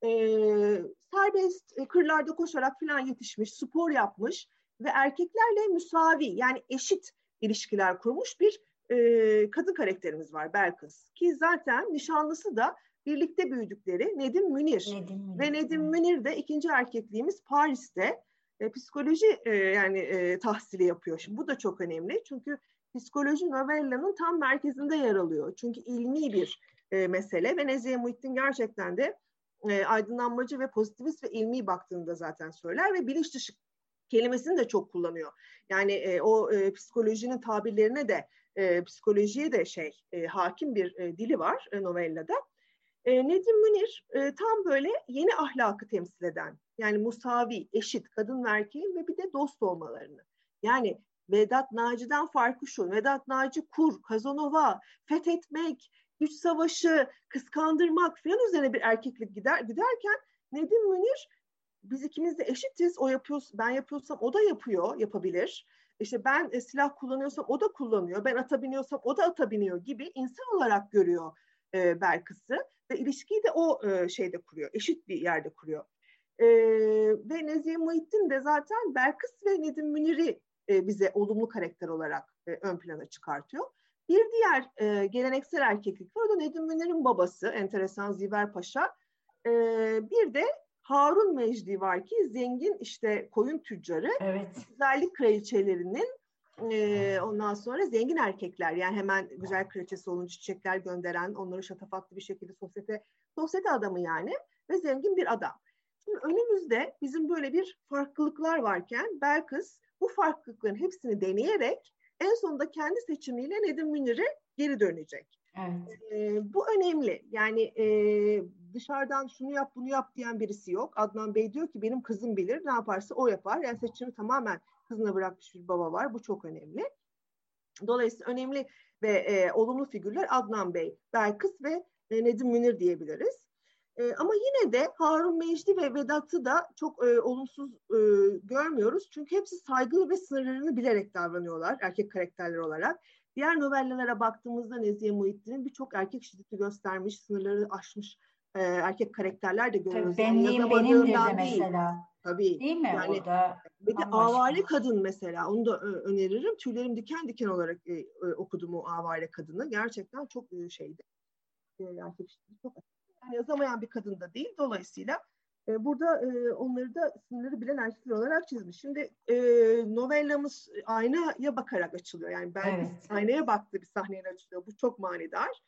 E, serbest e, kırlarda koşarak falan yetişmiş, spor yapmış ve erkeklerle müsavi yani eşit ilişkiler kurmuş bir e, kadın karakterimiz var Belkıs. Ki zaten nişanlısı da birlikte büyüdükleri Nedim Münir. Nedim Münir. Ve Nedim Münir de ikinci erkekliğimiz Paris'te e, psikoloji e, yani e, tahsili yapıyor. Şimdi bu da çok önemli çünkü psikoloji novellanın tam merkezinde yer alıyor. Çünkü ilmi bir e, mesele ve Nezihe Muhittin gerçekten de e, aydınlanmacı ve pozitivist ve ilmi baktığında zaten söyler ve bilinç dışı kelimesini de çok kullanıyor. Yani e, o e, psikolojinin tabirlerine de e, psikolojiye de şey e, hakim bir e, dili var e, novellada. E, Nedim Münir e, tam böyle yeni ahlakı temsil eden yani musavi, eşit kadın ve erkeğin ve bir de dost olmalarını. Yani Vedat Naci'den farkı şu. Vedat Naci kur, Kazanova, fethetmek, güç savaşı, kıskandırmak falan üzerine bir erkeklik gider giderken Nedim Münir biz ikimiz de eşitiz. O yapıyor, ben yapıyorsam o da yapıyor, yapabilir. İşte ben e, silah kullanıyorsam o da kullanıyor. Ben ata biniyorsam o da ata biniyor gibi insan olarak görüyor e, Belkıs'ı ve ilişkiyi de o e, şeyde kuruyor, eşit bir yerde kuruyor. E, ve Nezihe Muhittin de zaten Belkıs ve Nedim Münir'i e, bize olumlu karakter olarak e, ön plana çıkartıyor. Bir diğer e, geleneksel erkeklik var. O da Nedim Münir'in babası, enteresan Ziver Paşa. E, bir de Harun Mecdi var ki zengin işte koyun tüccarı. Evet. Güzellik kraliçelerinin e, ondan sonra zengin erkekler yani hemen güzel kraliçesi olunca çiçekler gönderen, onları şatafatlı bir şekilde sosyete, sosyete adamı yani ve zengin bir adam. Şimdi önümüzde bizim böyle bir farklılıklar varken Belkıs bu farklılıkların hepsini deneyerek en sonunda kendi seçimiyle Nedim Münir'e geri dönecek. Evet. E, bu önemli. Yani e, dışarıdan şunu yap bunu yap diyen birisi yok. Adnan Bey diyor ki benim kızım bilir ne yaparsa o yapar. Yani seçimi tamamen kızına bırakmış bir baba var. Bu çok önemli. Dolayısıyla önemli ve e, olumlu figürler Adnan Bey, Belkıs ve e, Nedim Münir diyebiliriz. E, ama yine de Harun Mecdi ve Vedat'ı da çok e, olumsuz e, görmüyoruz. Çünkü hepsi saygılı ve sınırlarını bilerek davranıyorlar erkek karakterler olarak. Diğer novellelere baktığımızda Nezihe Muhittin'in birçok erkek şiddeti göstermiş, sınırları aşmış e, erkek karakterler de görüyoruz. Tabii benliğim yani benimdir de mesela. Tabii. Değil mi? Yani, Orada bir de avare kadın mesela onu da öneririm. Tüylerim diken diken olarak e, e, okudum o avare kadını. Gerçekten çok e, şeydi. E, erkek şiddeti çok yani yazamayan bir kadın da değil. Dolayısıyla e, burada e, onları da sınırları bilen erkekler olarak çizmiş. Şimdi e, novellamız aynaya bakarak açılıyor. Yani ben evet. aynaya baktığı bir sahneyle açılıyor. Bu çok manidar.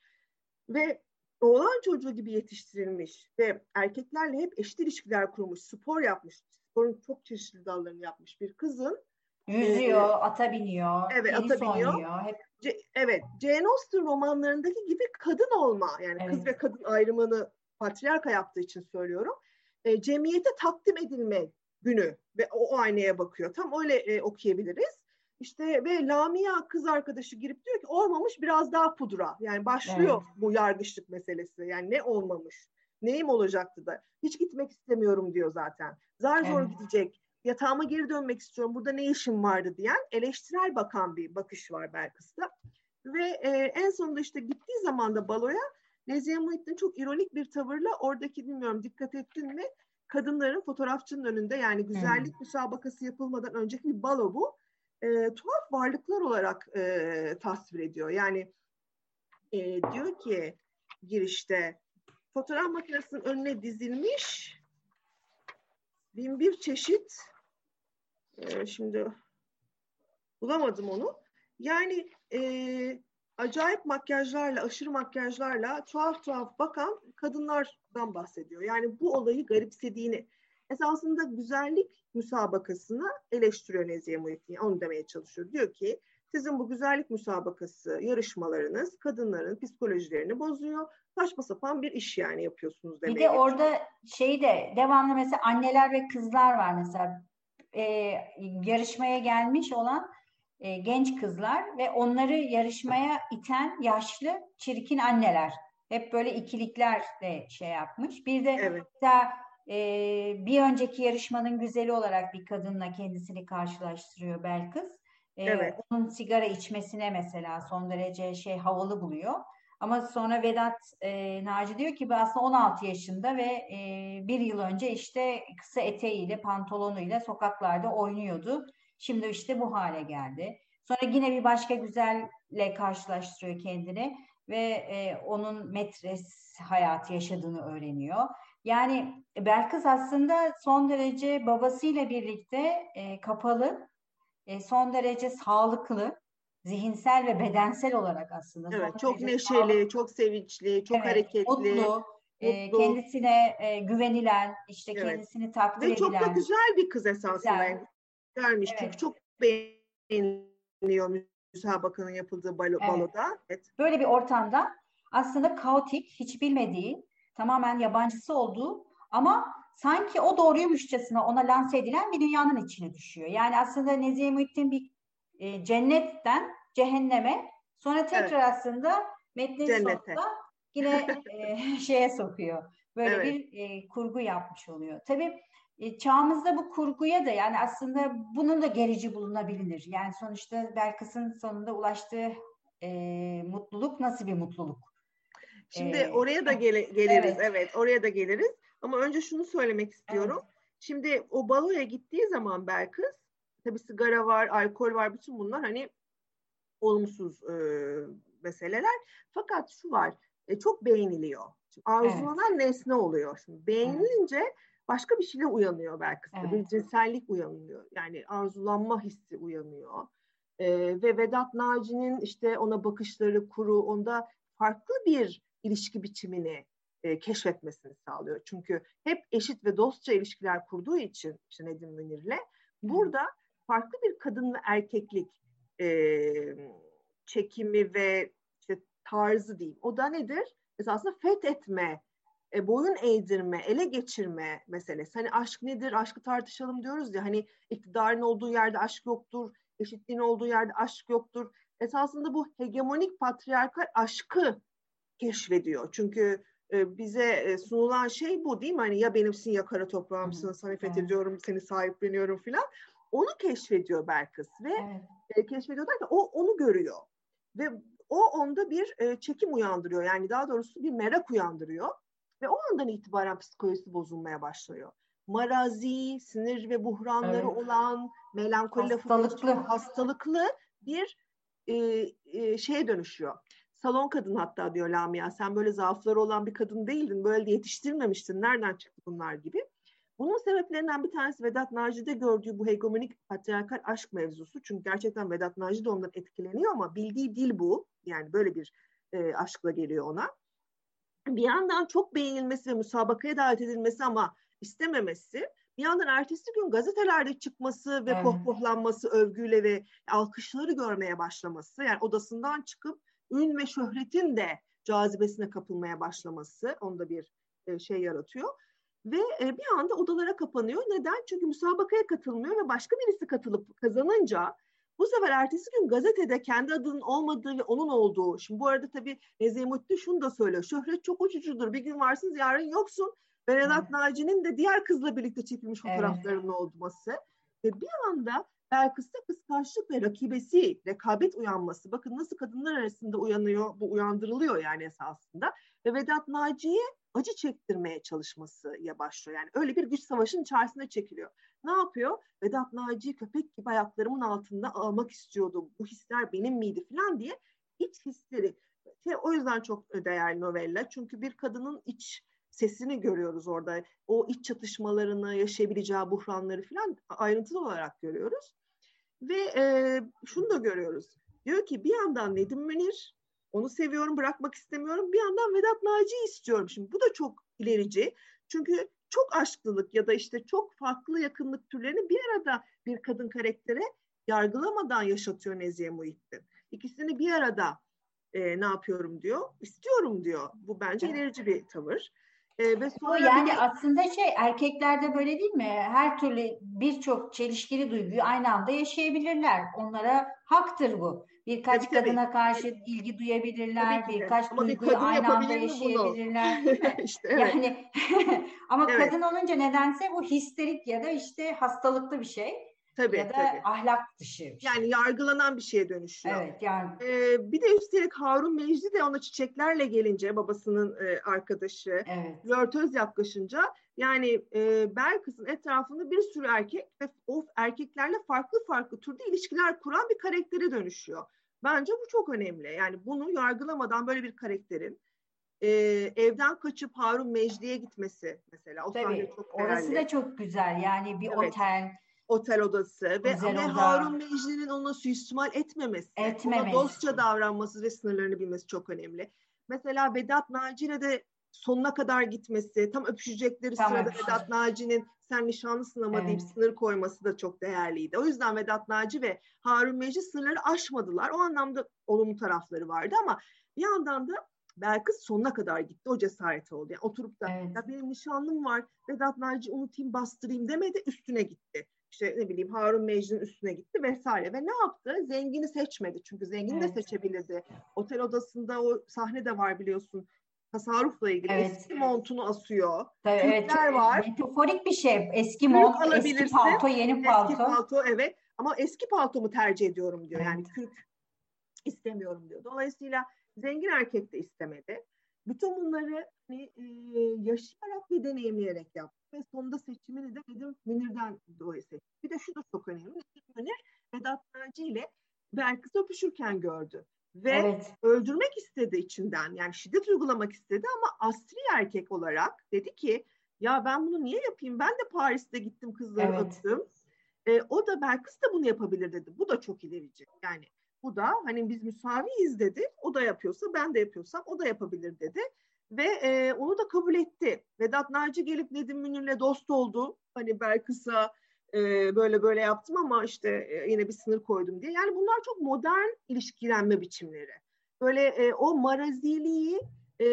Ve oğlan çocuğu gibi yetiştirilmiş ve erkeklerle hep eşit ilişkiler kurmuş, spor yapmış, sporun çok çeşitli dallarını yapmış bir kızın Yüzüyor, e, ata biniyor, evet, ata biniyor. Oynuyor, hep... C- evet, Jane Austen romanlarındaki gibi kadın olma, yani evet. kız ve kadın ayrımını patriarka yaptığı için söylüyorum. E, cemiyete takdim edilme günü ve o, o aynaya bakıyor. Tam öyle e, okuyabiliriz. İşte ve Lamia kız arkadaşı girip diyor ki olmamış biraz daha pudra. Yani başlıyor evet. bu yargıçlık meselesi. Yani ne olmamış? Neyim olacaktı da? Hiç gitmek istemiyorum diyor zaten. Zar zor evet. gidecek. Yatağıma geri dönmek istiyorum. Burada ne işim vardı diyen eleştirel bakan bir bakış var Belkıs'ta. Ve e, en sonunda işte gittiği zaman da baloya Nezihe Muhittin çok ironik bir tavırla oradaki bilmiyorum dikkat ettin mi? Kadınların fotoğrafçının önünde yani güzellik hmm. müsabakası yapılmadan önceki bir balo bu e, tuhaf varlıklar olarak e, tasvir ediyor. Yani e, diyor ki girişte fotoğraf makinesinin önüne dizilmiş bin bir çeşit e, şimdi bulamadım onu. Yani e, acayip makyajlarla, aşırı makyajlarla tuhaf tuhaf bakan kadınlardan bahsediyor. Yani bu olayı garipsediğini, esasında güzellik müsabakasını eleştiriyor Nezihe Muhittin. Onu demeye çalışıyor. Diyor ki sizin bu güzellik müsabakası yarışmalarınız kadınların psikolojilerini bozuyor. Saçma sapan bir iş yani yapıyorsunuz demeye Bir de orada şey de devamlı mesela anneler ve kızlar var mesela e, yarışmaya gelmiş olan e, genç kızlar ve onları yarışmaya iten yaşlı çirkin anneler. Hep böyle ikilikler de şey yapmış. Bir de evet. mesela e, bir önceki yarışmanın güzeli olarak bir kadınla kendisini karşılaştırıyor Belkıs. E, evet. Onun sigara içmesine mesela son derece şey havalı buluyor. Ama sonra Vedat e, Naci diyor ki aslında 16 yaşında ve e, bir yıl önce işte kısa eteğiyle, pantolonuyla sokaklarda oynuyordu. Şimdi işte bu hale geldi. Sonra yine bir başka güzelle karşılaştırıyor kendini ve e, onun metres hayatı yaşadığını öğreniyor. Yani Belkıs aslında son derece babasıyla birlikte e, kapalı, e, son derece sağlıklı, zihinsel ve bedensel olarak aslında. Evet, çok neşeli, sağlıklı. çok sevinçli, çok evet, hareketli. Mutlu, e, kendisine e, güvenilen, işte evet. kendisini takdir ve edilen. Ve çok da güzel bir kız esasında. Güzel. Gelmiş evet. çünkü çok beğeniyor müsabakanın yapıldığı balo, evet. baloda. Evet. Böyle bir ortamda aslında kaotik, hiç bilmediği tamamen yabancısı olduğu ama sanki o doğruymuşçasına ona lanse edilen bir dünyanın içine düşüyor. Yani aslında Nezihe Muhittin bir e, cennetten cehenneme sonra tekrar evet. aslında metnin Cennete. sonunda yine <laughs> e, şeye sokuyor. Böyle evet. bir e, kurgu yapmış oluyor. Tabii e, çağımızda bu kurguya da yani aslında bunun da gerici bulunabilir. Yani sonuçta Belkıs'ın sonunda ulaştığı e, mutluluk nasıl bir mutluluk? Şimdi ee, oraya da gele, geliriz. Evet. evet, oraya da geliriz. Ama önce şunu söylemek istiyorum. Evet. Şimdi o baloya gittiği zaman Belkıs, tabii sigara var, alkol var, bütün bunlar hani olumsuz e, meseleler. Fakat şu var, e, çok beğeniliyor. Şimdi arzulanan evet. nesne oluyor. Şimdi beğenilince evet. başka bir şeyle uyanıyor belki. Evet. Bir cinsellik uyanıyor. Yani arzulanma hissi uyanıyor. E, ve Vedat Naci'nin işte ona bakışları kuru, onda farklı bir ilişki biçimini e, keşfetmesini sağlıyor. Çünkü hep eşit ve dostça ilişkiler kurduğu için işte Nedim Münir'le burada farklı bir kadın ve erkeklik e, çekimi ve işte tarzı diyeyim. O da nedir? Esasında fethetme, e, boyun eğdirme, ele geçirme meselesi. Hani aşk nedir? Aşkı tartışalım diyoruz ya. Hani iktidarın olduğu yerde aşk yoktur, eşitliğin olduğu yerde aşk yoktur. Esasında bu hegemonik patriarkal aşkı keşfediyor. Çünkü e, bize e, sunulan şey bu değil mi? Hani ya benimsin ya kara toprağımsın, sana fethediyorum, seni sahipleniyorum filan. Onu keşfediyor Belkıs ve evet. e, keşfediyor derken o onu görüyor. Ve o onda bir e, çekim uyandırıyor. Yani daha doğrusu bir merak uyandırıyor. Ve o andan itibaren psikolojisi bozulmaya başlıyor. Marazi, sinir ve buhranları evet. olan, melankoli hastalıklı. hastalıklı bir e, e, şeye dönüşüyor. Salon kadın hatta diyor Lamia. Sen böyle zaafları olan bir kadın değildin. Böyle de yetiştirmemiştin. Nereden çıktı bunlar gibi. Bunun sebeplerinden bir tanesi Vedat Naci'de gördüğü bu hegemonik patriarkal aşk mevzusu. Çünkü gerçekten Vedat Naci de ondan etkileniyor ama bildiği dil bu. Yani böyle bir e, aşkla geliyor ona. Bir yandan çok beğenilmesi ve müsabakaya davet edilmesi ama istememesi. Bir yandan ertesi gün gazetelerde çıkması ve evet. pohpohlanması, övgüyle ve alkışları görmeye başlaması. Yani odasından çıkıp ün ve şöhretin de cazibesine kapılmaya başlaması onda bir e, şey yaratıyor. Ve e, bir anda odalara kapanıyor. Neden? Çünkü müsabakaya katılmıyor ve başka birisi katılıp kazanınca bu sefer ertesi gün gazetede kendi adının olmadığı ve onun olduğu. Şimdi bu arada tabii Nezihe Mutlu şunu da söylüyor. Şöhret çok uçucudur. Bir gün varsın yarın yoksun. Ve Vedat evet. Naci'nin de diğer kızla birlikte çekilmiş fotoğraflarının evet. olması. Ve bir anda Belkıs'ta kıskançlık ve rakibesi, rekabet uyanması. Bakın nasıl kadınlar arasında uyanıyor, bu uyandırılıyor yani esasında. Ve Vedat Naci'ye acı çektirmeye çalışmasıya başlıyor. Yani öyle bir güç savaşının içerisinde çekiliyor. Ne yapıyor? Vedat Naci köpek gibi ayaklarımın altında almak istiyordum. Bu hisler benim miydi falan diye iç hisleri. Şey, o yüzden çok değerli novella. Çünkü bir kadının iç sesini görüyoruz orada. O iç çatışmalarını, yaşayabileceği buhranları falan ayrıntılı olarak görüyoruz. Ve e, şunu da görüyoruz. Diyor ki bir yandan Nedim Münir, onu seviyorum, bırakmak istemiyorum. Bir yandan Vedat Naci'yi istiyorum. Şimdi bu da çok ilerici. Çünkü çok aşklılık ya da işte çok farklı yakınlık türlerini bir arada bir kadın karaktere yargılamadan yaşatıyor Nezihe Muhittin. İkisini bir arada e, ne yapıyorum diyor, istiyorum diyor. Bu bence ilerici bir tavır. Ee, ve sonra yani bir... aslında şey erkeklerde böyle değil mi? Her türlü birçok çelişkili duyguyu aynı anda yaşayabilirler. Onlara haktır bu. Birkaç tabii, kadına tabii. karşı ilgi duyabilirler, birkaç ama duyguyu bir aynı anda yaşayabilirler. <laughs> işte, evet. Yani <laughs> ama evet. kadın olunca nedense bu histerik ya da işte hastalıklı bir şey. Tabii, ya da tabii. ahlak dışı. Şey. Yani yargılanan bir şeye dönüşüyor. Evet yani. Ee, bir de üstelik Harun Mecdi de ona çiçeklerle gelince babasının e, arkadaşı evet. flörtöz yaklaşınca yani e, Belkıs'ın etrafında bir sürü erkek ve o erkeklerle farklı farklı türde ilişkiler kuran bir karaktere dönüşüyor. Bence bu çok önemli. Yani bunu yargılamadan böyle bir karakterin e, evden kaçıp Harun Mecdi'ye gitmesi mesela. O Tabii, çok değerli. Orası da çok güzel. Yani bir evet. otel otel odası ve, ve Harun Mecli'nin ona suistimal etmemesi, etmemesi, ona dostça davranması ve sınırlarını bilmesi çok önemli. Mesela Vedat Naci'yle de sonuna kadar gitmesi, tam öpüşecekleri tam sırada. Vedat Naci'nin sen nişanlısın ama evet. deyip sınır koyması da çok değerliydi. O yüzden Vedat Naci ve Harun Mecli sınırları aşmadılar. O anlamda olumlu tarafları vardı ama bir yandan da Belkıs sonuna kadar gitti. O cesareti oldu. Yani oturup da evet. ya benim nişanlım var Vedat Naci unutayım bastırayım demedi üstüne gitti işte ne bileyim Harun Mecnun üstüne gitti vesaire ve ne yaptı? Zengini seçmedi çünkü zengini evet. de seçebilirdi. Otel odasında o sahne de var biliyorsun tasarrufla ilgili evet. eski montunu asıyor. Tabii, evet, var. Metaforik bir şey. Eski mont, eski palto, yeni palto. Eski palto evet ama eski paltomu tercih ediyorum diyor. Yani kürk istemiyorum diyor. Dolayısıyla zengin erkek de istemedi. Bütün bunları hani, e, yaşayarak ve deneyimleyerek yaptı. Ve sonunda seçimini de Nedim Münir'den dolayı seçti. Bir de şu da çok önemli. Nedim Münir Vedat Naci ile Belkıs öpüşürken gördü. Ve evet. öldürmek istedi içinden. Yani şiddet uygulamak istedi ama asri erkek olarak dedi ki ya ben bunu niye yapayım? Ben de Paris'te gittim kızları evet. öptüm. E, o da Belkıs da bunu yapabilir dedi. Bu da çok ilerici. Yani bu da hani biz müsaviyiz dedi. O da yapıyorsa ben de yapıyorsam o da yapabilir dedi. Ve e, onu da kabul etti. Vedat Naci gelip Nedim Münir'le dost oldu. Hani Belkıs'a böyle böyle yaptım ama işte yine bir sınır koydum diye. Yani bunlar çok modern ilişkilenme biçimleri. Böyle o maraziliği e,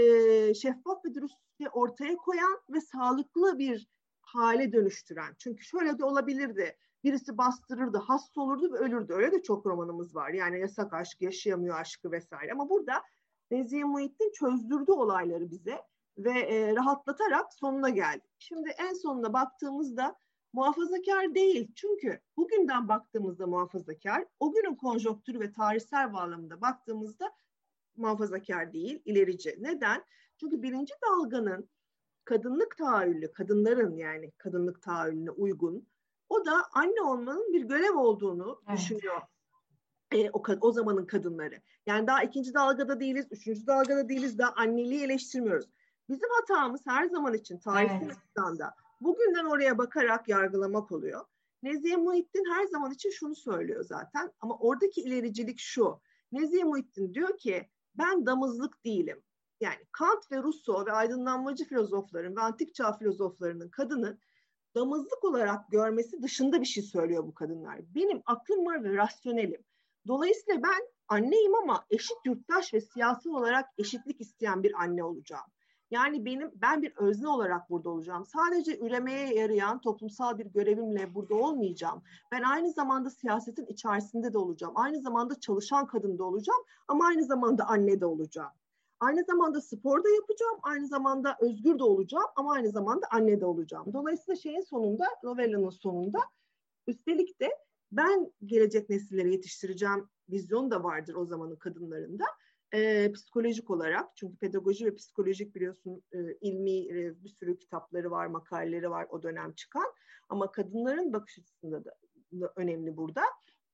şeffaf ve dürüst ortaya koyan ve sağlıklı bir hale dönüştüren. Çünkü şöyle de olabilirdi. Birisi bastırırdı, hasta olurdu ve ölürdü. Öyle de çok romanımız var. Yani yasak aşk, yaşayamıyor aşkı vesaire. Ama burada Nezihe Muhittin çözdürdü olayları bize ve e, rahatlatarak sonuna geldi. Şimdi en sonuna baktığımızda muhafazakar değil. Çünkü bugünden baktığımızda muhafazakar, o günün konjonktürü ve tarihsel bağlamında baktığımızda muhafazakar değil, ilerici. Neden? Çünkü birinci dalganın kadınlık tahayyülü, kadınların yani kadınlık tahayyülüne uygun, o da anne olmanın bir görev olduğunu evet. düşünüyor e, o, o zamanın kadınları. Yani daha ikinci dalgada değiliz, üçüncü dalgada değiliz, daha anneliği eleştirmiyoruz. Bizim hatamız her zaman için tarihsel evet. açıdan da bugünden oraya bakarak yargılamak oluyor. Nezihe Muhittin her zaman için şunu söylüyor zaten ama oradaki ilericilik şu. Nezihe Muhittin diyor ki ben damızlık değilim. Yani Kant ve Rousseau ve aydınlanmacı filozofların ve antik çağ filozoflarının kadını damızlık olarak görmesi dışında bir şey söylüyor bu kadınlar. Benim aklım var ve rasyonelim. Dolayısıyla ben anneyim ama eşit yurttaş ve siyasi olarak eşitlik isteyen bir anne olacağım. Yani benim ben bir özne olarak burada olacağım. Sadece üremeye yarayan toplumsal bir görevimle burada olmayacağım. Ben aynı zamanda siyasetin içerisinde de olacağım. Aynı zamanda çalışan kadın da olacağım ama aynı zamanda anne de olacağım. Aynı zamanda spor da yapacağım, aynı zamanda özgür de olacağım ama aynı zamanda anne de olacağım. Dolayısıyla şeyin sonunda, novellanın sonunda üstelik de ben gelecek nesilleri yetiştireceğim vizyon da vardır o zamanın kadınlarında e, psikolojik olarak çünkü pedagoji ve psikolojik biliyorsun e, ilmi e, bir sürü kitapları var, makaleleri var o dönem çıkan. Ama kadınların bakış açısında da, da önemli burada.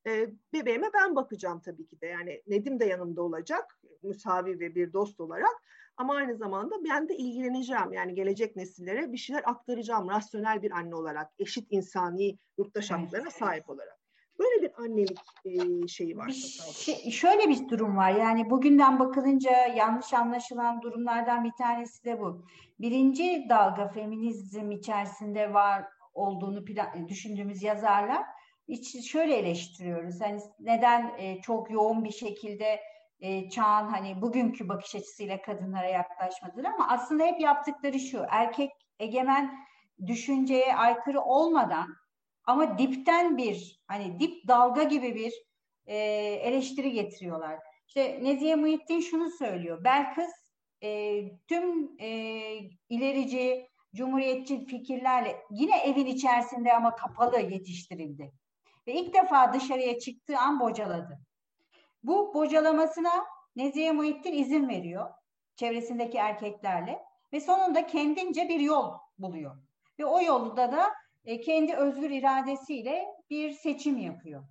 E, bebeğime ben bakacağım tabii ki de. Yani Nedim de yanımda olacak müsavi ve bir dost olarak. Ama aynı zamanda ben de ilgileneceğim. Yani gelecek nesillere bir şeyler aktaracağım rasyonel bir anne olarak eşit insani yurttaş haklarına sahip olarak. Böyle bir annelik e, şeyi var. Şey, şöyle bir durum var. Yani bugünden bakılınca yanlış anlaşılan durumlardan bir tanesi de bu. Birinci dalga feminizm içerisinde var olduğunu plan, düşündüğümüz yazarlar hiç şöyle eleştiriyoruz. Hani neden e, çok yoğun bir şekilde e, çağın hani bugünkü bakış açısıyla kadınlara yaklaşmadılar ama aslında hep yaptıkları şu erkek egemen düşünceye aykırı olmadan ama dipten bir hani dip dalga gibi bir e, eleştiri getiriyorlar. İşte Nezihe Muhittin şunu söylüyor. Belkıs e, tüm e, ilerici, cumhuriyetçi fikirlerle yine evin içerisinde ama kapalı yetiştirildi. Ve ilk defa dışarıya çıktığı an bocaladı. Bu bocalamasına Nezihe Muhittin izin veriyor çevresindeki erkeklerle ve sonunda kendince bir yol buluyor. Ve o yolda da e, kendi özgür iradesiyle bir seçim yapıyor.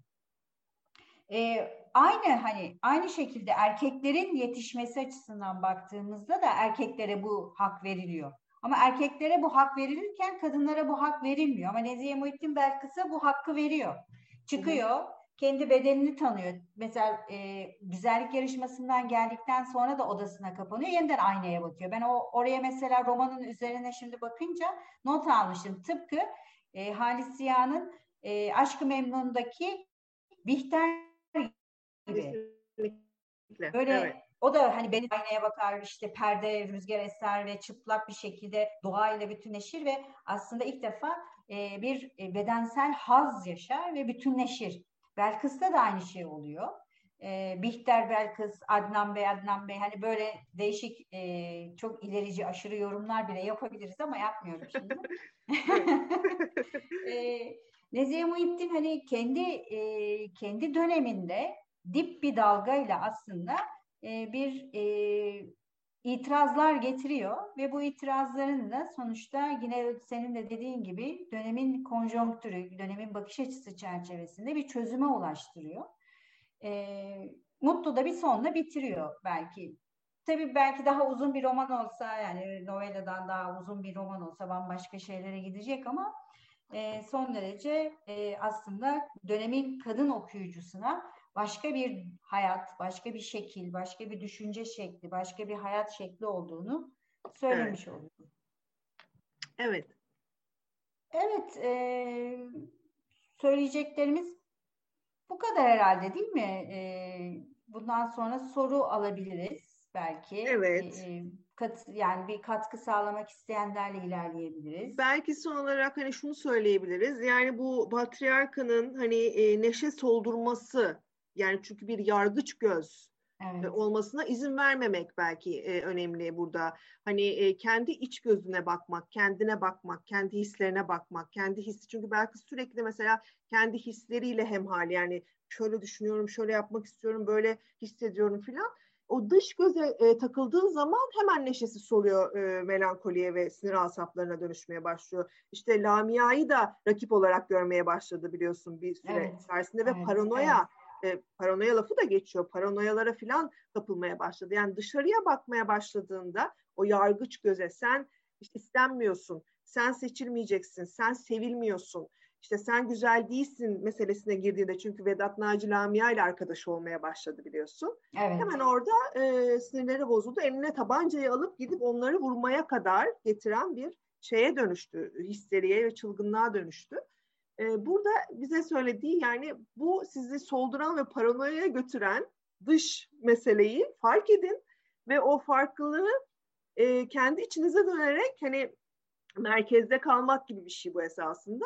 E, aynı hani aynı şekilde erkeklerin yetişmesi açısından baktığımızda da erkeklere bu hak veriliyor. Ama erkeklere bu hak verilirken kadınlara bu hak verilmiyor. Ama Nezihe Muhittin Belkıs'a bu hakkı veriyor. Çıkıyor, kendi bedenini tanıyor. Mesela e, güzellik yarışmasından geldikten sonra da odasına kapanıyor. Yeniden aynaya bakıyor. Ben o oraya mesela romanın üzerine şimdi bakınca not almışım. Tıpkı e, Halis Ziya'nın e, Aşk-ı Memnun'daki Bihter gibi. Böyle evet. o da hani beni aynaya bakar işte perde rüzgar eser ve çıplak bir şekilde doğayla bütünleşir ve aslında ilk defa e, bir e, bedensel haz yaşar ve bütünleşir. Belkıs'ta da aynı şey oluyor. E, Bihter Belkıs, Adnan Bey, Adnan Bey hani böyle değişik e, çok ilerici aşırı yorumlar bile yapabiliriz ama yapmıyorum şimdi. <laughs> <laughs> e, Nezihe Muhittin hani kendi e, kendi döneminde dip bir dalgayla aslında e, bir e, itirazlar getiriyor ve bu itirazların da sonuçta yine senin de dediğin gibi dönemin konjonktürü, dönemin bakış açısı çerçevesinde bir çözüme ulaştırıyor. E, mutlu da bir sonla bitiriyor belki. Tabii belki daha uzun bir roman olsa yani noveladan daha uzun bir roman olsa bambaşka şeylere gidecek ama e, son derece e, aslında dönemin kadın okuyucusuna başka bir hayat, başka bir şekil, başka bir düşünce şekli, başka bir hayat şekli olduğunu söylemiş evet. oluyor. Evet. Evet, e, söyleyeceklerimiz bu kadar herhalde değil mi? E, bundan sonra soru alabiliriz belki. Evet. E, kat, yani bir katkı sağlamak isteyenlerle ilerleyebiliriz. Belki son olarak hani şunu söyleyebiliriz. Yani bu patriarkanın hani e, neşe soldurması yani çünkü bir yargıç göz evet. olmasına izin vermemek belki e, önemli burada. Hani e, kendi iç gözüne bakmak, kendine bakmak, kendi hislerine bakmak, kendi hissi çünkü belki sürekli mesela kendi hisleriyle hemhal yani şöyle düşünüyorum, şöyle yapmak istiyorum, böyle hissediyorum filan. O dış göze e, takıldığı zaman hemen neşesi soluyor e, melankoliye ve sinir asaplarına dönüşmeye başlıyor. İşte Lamia'yı da rakip olarak görmeye başladı biliyorsun bir süre evet. içerisinde ve evet, paranoya evet e, paranoya lafı da geçiyor. Paranoyalara falan kapılmaya başladı. Yani dışarıya bakmaya başladığında o yargıç göze sen işte istenmiyorsun, sen seçilmeyeceksin, sen sevilmiyorsun, işte sen güzel değilsin meselesine girdiğinde çünkü Vedat Naci Lamia ile arkadaş olmaya başladı biliyorsun. Evet. Hemen orada e, sinirleri bozuldu. Eline tabancayı alıp gidip onları vurmaya kadar getiren bir şeye dönüştü. Histeriye ve çılgınlığa dönüştü. Ee, burada bize söylediği yani bu sizi solduran ve paranoyaya götüren dış meseleyi fark edin ve o farklılığı e, kendi içinize dönerek hani merkezde kalmak gibi bir şey bu esasında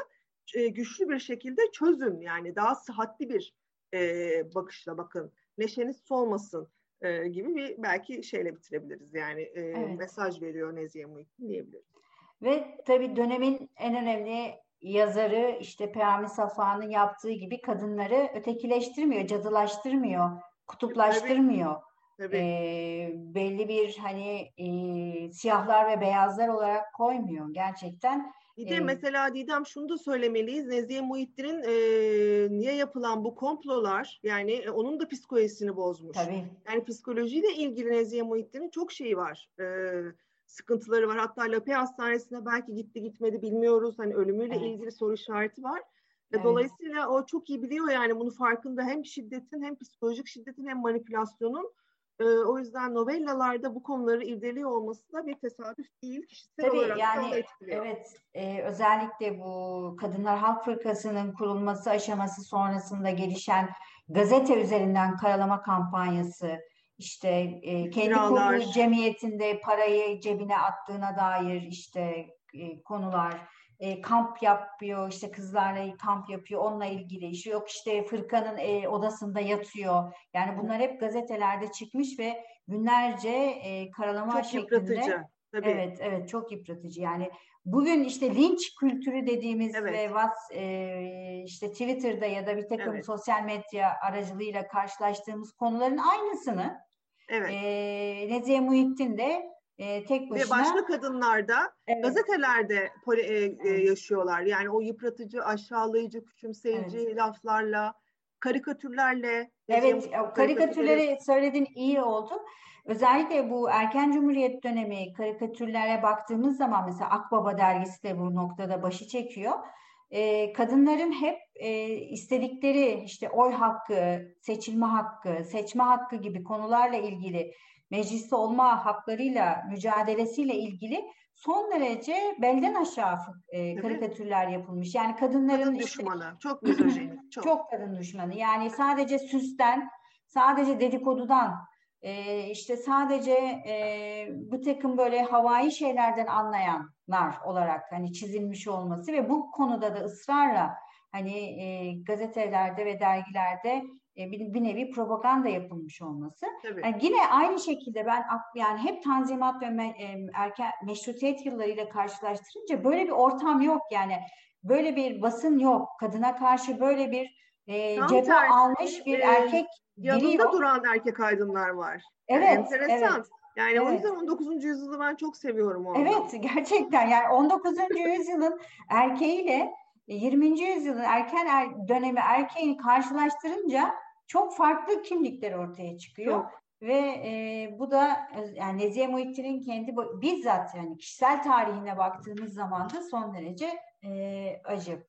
e, güçlü bir şekilde çözün yani daha sıhhatli bir e, bakışla bakın neşeniz solmasın e, gibi bir belki şeyle bitirebiliriz yani e, evet. mesaj veriyor Nezihe Muhittin diyebiliriz. Ve tabii dönemin en önemli yazarı işte Peyami Safa'nın yaptığı gibi kadınları ötekileştirmiyor, cadılaştırmıyor, kutuplaştırmıyor. Tabii. Ee, belli bir hani e, siyahlar ve beyazlar olarak koymuyor gerçekten. Bir de ee, mesela Didem şunu da söylemeliyiz. Nezihe Muhittin'in e, niye yapılan bu komplolar yani e, onun da psikolojisini bozmuş. Tabii. Yani psikolojiyle ilgili Nezihe Muhittin'in çok şeyi var. E, sıkıntıları var. Hatta Lape Hastanesi'ne belki gitti gitmedi bilmiyoruz. Hani ölümüyle evet. ilgili soru işareti var. Evet. Dolayısıyla o çok iyi biliyor yani bunu farkında hem şiddetin hem psikolojik şiddetin hem manipülasyonun. Ee, o yüzden novellalarda bu konuları irdeliyor olması da bir tesadüf değil. Kişisel Tabii olarak yani evet e, özellikle bu Kadınlar Halk Fırkası'nın kurulması aşaması sonrasında gelişen gazete üzerinden karalama kampanyası işte e, kendi kurduğu cemiyetinde parayı cebine attığına dair işte e, konular e, kamp yapıyor işte kızlarla kamp yapıyor onunla ilgili işte yok işte fırkanın e, odasında yatıyor yani bunlar hep gazetelerde çıkmış ve günlerce e, karalama çok şeklinde yıpratıcı. Tabii. Evet evet çok yıpratıcı yani bugün işte linç kültürü dediğimiz evet. ve what, e, işte Twitter'da ya da bir takım evet. sosyal medya aracılığıyla karşılaştığımız konuların aynısını Evet. E, Nezihe Muhittin de e, tek başına. Ve başka kadınlar da evet. gazetelerde poli, e, e, yaşıyorlar. Yani o yıpratıcı, aşağılayıcı, küçümseyici evet. laflarla, karikatürlerle. Evet, karikatürleri söylediğin iyi oldu. Özellikle bu erken cumhuriyet dönemi karikatürlere baktığımız zaman mesela Akbaba dergisi de bu noktada başı çekiyor e, kadınların hep e, istedikleri işte oy hakkı, seçilme hakkı, seçme hakkı gibi konularla ilgili mecliste olma haklarıyla mücadelesiyle ilgili son derece belden aşağı e, karikatürler yapılmış. Yani kadınların kadın düşmanı, işte, <clears throat> çok mizojenik, çok. çok kadın düşmanı. Yani sadece süsten, sadece dedikodudan e, işte sadece e, bu takım böyle havai şeylerden anlayanlar olarak hani çizilmiş olması ve bu konuda da ısrarla hani e, gazetelerde ve dergilerde e, bir, bir nevi propaganda yapılmış olması. Yani yine aynı şekilde ben yani hep Tanzimat ve me, e, erken meşrutiyet yıllarıyla karşılaştırınca böyle bir ortam yok yani böyle bir basın yok. Kadına karşı böyle bir e, cephe tersi, almış bir e, erkek Yanında giriyor. duran erkek aydınlar var. Evet, yani enteresan. Evet. Yani evet. o yüzden 19. yüzyılı ben çok seviyorum orada. Evet gerçekten yani 19. <laughs> yüzyılın erkeğiyle 20. yüzyılın erken er, dönemi erkeğini karşılaştırınca çok farklı kimlikler ortaya çıkıyor. Çok. Ve e, bu da yani Nezihe Muhittin'in kendi bizzat yani kişisel tarihine baktığımız zaman da son derece e, acı.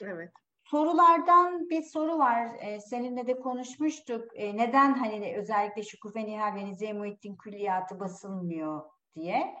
Evet. Sorulardan bir soru var. E, seninle de konuşmuştuk. E, neden hani özellikle Şükufe Nihal ve Nezihe Muhittin külliyatı basılmıyor diye.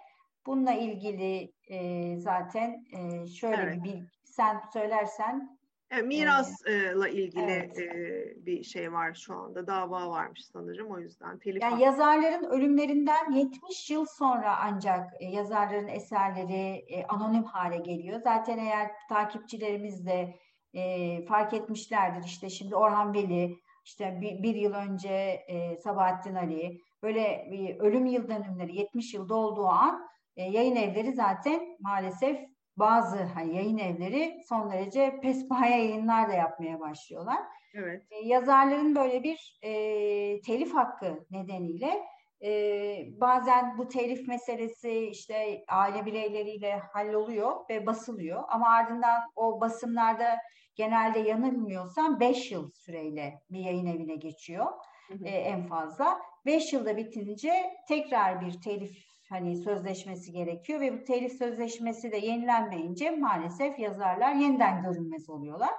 Bununla ilgili e, zaten e, şöyle evet. bir sen söylersen. Evet, mirasla ilgili evet. e, bir şey var şu anda. Dava varmış sanırım o yüzden. Telif yani yazarların ölümlerinden 70 yıl sonra ancak e, yazarların eserleri e, anonim hale geliyor. Zaten eğer takipçilerimiz de e, fark etmişlerdir. İşte şimdi Orhan Veli, işte bir, bir yıl önce e, Sabahattin Ali, böyle bir ölüm yıl dönümleri 70 yıl dolduğu an e, yayın evleri zaten maalesef bazı hani yayın evleri son derece pespaya yayınlar da yapmaya başlıyorlar. Evet. E, yazarların böyle bir e, telif hakkı nedeniyle e, bazen bu telif meselesi işte aile bireyleriyle halloluyor ve basılıyor. Ama ardından o basımlarda genelde yanılmıyorsam 5 yıl süreyle bir yayın evine geçiyor hı hı. E, en fazla. 5 yılda bitince tekrar bir telif hani sözleşmesi gerekiyor ve bu telif sözleşmesi de yenilenmeyince maalesef yazarlar yeniden görünmez oluyorlar.